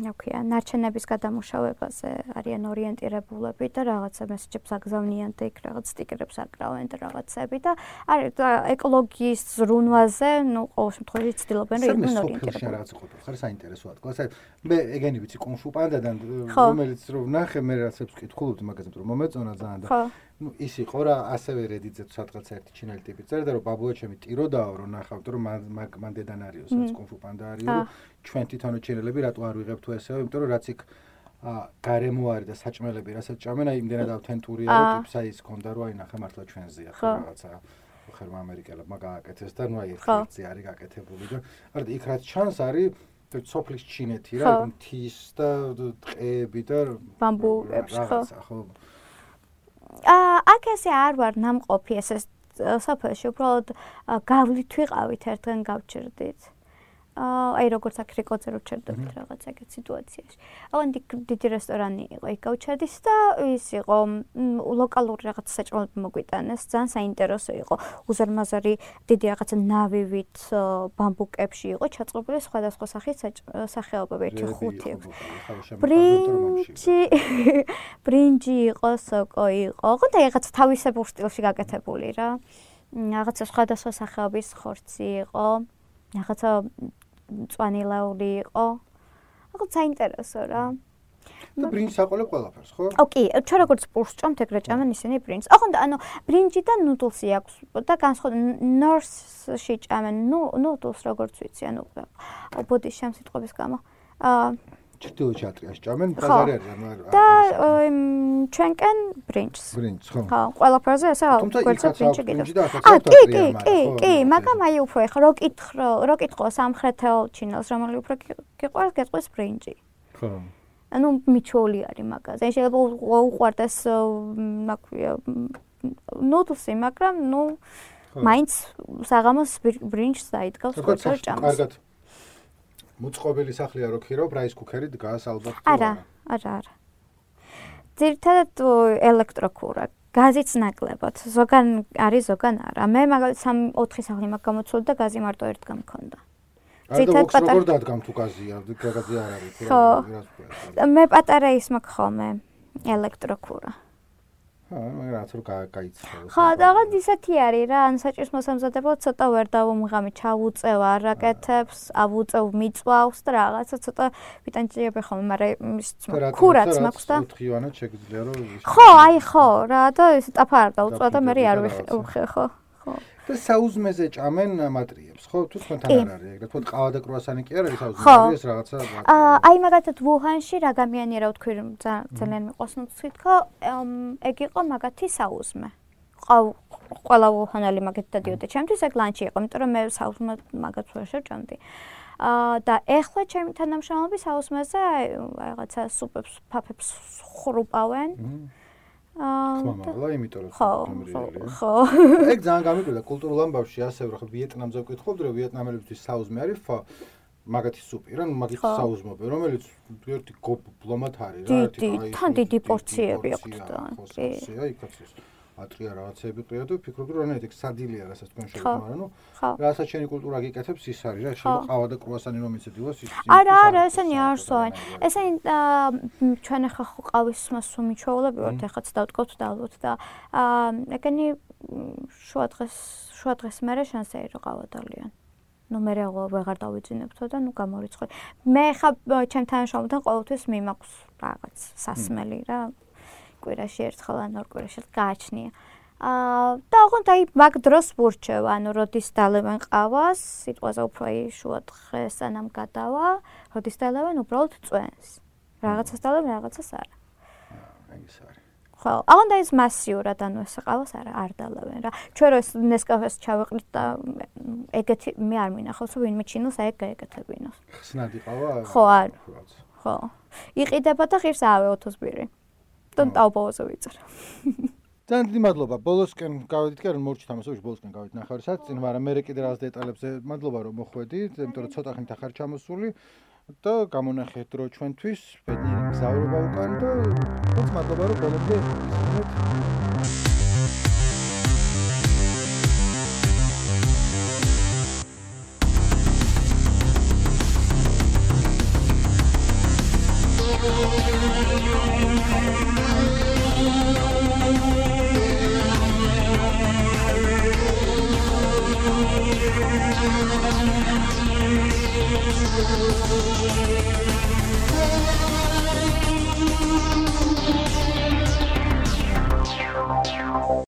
რა ვქია, ნარჩენების გადამუშავებაზე არიან ორიენტირებულები და რაღაცა მესეჯებს აგზავნიან და იქ რაღაც სტიკერებს აკრავენ და რაღაცები და არის ეკოლოგიის ზრუნვაზე, ну, ყოველ შემთხვევაში ცდილობენ რომ იყვნენ ორიენტირებულები. რაღაც ყოფილი ხარ საინტერესოა თქვა. ასე მე ეგენი ვიცი კონშუპანდადან რომელიც რომ ნახე მე რაღაცებს კითხულობდი მაგაზე რომ მომეწონა ძალიან და ну ის იყო რა ასევე რედიძე სადღაც ერთი ჩინელი ტიპი წერდა რომ ბაბუა ჩემი ტიროდაო რომ ნახავთ რომ მან დედან არისო სადაც კონფუ პანდა არისო ჩვენ თვითონ ჩინელები რატო არ ვიღებთ თუ ესეო იმიტომ რომ რაც იქ ა გარემო არის და საჭმელები რასაც ჭამენ აი იმდენად ავთენტურია რომ ტიპსა ის ქონდა რომ აი ნახე მართლა ჩვენზეა რაღაცა ხერმა ამერიკელებმა გააკეთეს და ნუ აი ერთი არის გაკეთებული და არა იქ რაც ჩანს არის სოფლის ჩინეთი რა მთის და ტყეები და ბამბუებს ხო. ხო აა აქ ესე არ ვარ ნამყოფი ესე საფაში უბრალოდ გავლით ვიყავით ერთგან გავჩერდით. აი როგორც აქ რეკოზე რო ჩერდებით რაღაც ეგეთ სიტუაციაში. აუანდი დიდი რესტორანი იყო, იქ გავჩერდის და ის იყო ლოკალური რაღაც საჭმელები მოგვიტანეს, ძალიან საინტერესო იყო. უზარმაზარი დიდი რაღაც ნავივით ბამბუკებში იყო ჩაწყობილი სხვადასხვა სახის სახეობები, ერთი ხუთი. ბრინჯი ბრინჯი იყო, სოკო იყო, ხო და რაღაც თავისებურ სტილში გაკეთებული რა. რაღაცა სხვადასხვა სახეობის ხორცი იყო. რაღაცა მწვანილაური იყო. ახლა საინტერესო რა. და ბრინჯს აყოლებ ყველაფერს, ხო? ო, კი, ჩვენ როგორც პურს ჭამთ, ეგრე ჭამენ ისინი ბრინჯს. ახლა და ანუ ბრინჯი და ნუდლსი აქვს და განსხვავებული ნორსში ჭამენ ნუდლს როგორც ვიცი, ანუ ბოდის შემსიტყობის გამო. აა ჩრდილოეთ ჭატრიაში ჭამენ ბაზარი არის ანუ და ჩვენკენ ბრინჯს. ბრინჯს ხო. ხო ყველაფერზე ესე გვერდზე ბრინჯი კიდევ აა კი კი კი კი მაგრამ აი უფრო ეხა რო კითხრო რო კითხო სამხრეთელ ჩინელს რომელი უფრო გიყვარს გეტყვის ბრინჯი. ხო. ანუ მიჩოლი არის მაგაზე. შეიძლება უყვარდეს მაქვია ნოდლსი მაგრამ ნუ მაინც საღამოს ბრინჯს დაიდგავს ხოლმე ჭამს. კარგად მოწყობილი სახლია რო ქირავ პრაის კუქერი დგას ალბათ არა არა არა ძირთადად ელექტროკურა გაზიც ნაკლებად ზოგან არის ზოგან არა მე მაგალითად 3-4 სახლი მაქვს გამოცული და გაზი მარტო ერთ გამქონდა ძირთადად პატარა როგორ დადგამ თუ გაზია გაზი არ არის ხო მე პატარა ის მაქვს ხოლმე ელექტროკურა ხა, რაღაც რო გაიცხოვო. ხა, რაღაც ისეთი არის რა, ან საჭირს მოსამზადებლად ცოტა ვერ დავუმღამი, ჩავუწევ არაკეთებს, ავუწევ მიწვავს და რაღაცა ცოტა ვიტანჭიები ხოლმე, მაგრამ ქურაც მაქვს და 4 იანად შეგიძლია რომ ხო, აი ხო, რა და ის ტაფა არ დაუწვა და მე არ ვიხე, ხო. ხო. და საუზმეზე ჭამენ მატრიებს, ხო? თუ თქვენთან არ არის ეგრე, თქო ყავა და კრუასანი კი არ არის საუზმეზე, ეს რაღაცა. აა, აი მაგათაც ვუჰანში რა გამიანერა ვთქვი, ძალიან მიყვას ნუცი თქო, ეგ იყო მაგათი საუზმე. ყველა ვუჰანალი მაგეთ დადიოდა. ჩემთვის ეგ ლანჩი იყო, იმიტომ რომ მე საუზმე მაგათ ვერ შევჭამდი. აა და ეხლა ჩემი თანამშრომლები საუზმეზე რაღაცა სუპებს, ფაფებს ხრუპავენ. აჰა ხმამაღლა, იმიტომ რომ ხო, ხო. ეგ ძალიან გამიკვირდა კულტურულ ამბავში ასევე რა ვიეტნამზე ვკითხულობდი, რომ ვიეტნამელებისთვის საუზმე არის ფა მაგათი სუპი რა, მაგით საუზმობე, რომელიც ერთი გოპლომატ არის რა, ერთი თან დიდი პორციები აქვს და კი. ხო, იქაც ის. ატრია რაღაცები ყია და ვფიქრობ რომ ეს სადილია რასაც თქვენ შეგიძლია მაგრამ ნუ რასაც შენი კულტურა გიკეთებს ის არის რა შეიძლება ყავა და კრუასანი რომ იცედილოს ის არა არა ესენი არ სვენ ესენი ჩვენ ახლა ყავის მასო მიჩვეულები ვართ ეხაც დავტკოთ და ალბათ და ეგენი შუა დღეს შუა დღეს მერე შანსი რომ ყავა დალიან ну მე რა ვეღარ დავიძინებთო და ну გამორიცხე მე ხა ჩემ თანაშრომლთან ყოველთვის მიმაქვს რაღაც სასმელი რა კვირაში ერთხელ ან ორ კვირაში გააჩნია. აა და ოღონდ აი მაგ დროს ვურჩევ, ანუ როდის დალევენ ყავას, სიტყვაზე უფრო აი შუა დღეს ანამ გადავა, როდის დალევენ უბრალოდ წვენს. რაღაცას დალევენ, რაღაცას არა. აი ეს არის. ხო, აღონდა ის მასიურად ანუ ეს ყავას არა არ დალევენ რა. ჩვენ რო ეს ნესკაფეს ჩავეყრით და ეგეთი მე არ მინახავს ვინმე ჩინოს აი გაეკეთებინოს. ხსნადი ყავა? ხო, არ. ხო. იყიდება და ღირს ავე 20 ბირი. და ტაუბოზე ვიწერ. ძალიან დიდი მადლობა. ბოლოსკენ გავედით კი არ მორჩი თამასობაში ბოლოსკენ გავედით ნახევარსაც წინ, მაგრამ მე კიდე რაღაც დეტალებზე მადლობა რომ მოხვედით, იმიტომ რომ ცოტა ხნით ახარ ჩამოსული და გამონახეთ დრო ჩვენთვის, ბედნიერი გზავრობა უკან და თუმცა მადლობა რომ ბოლომდე ისმენთ. Música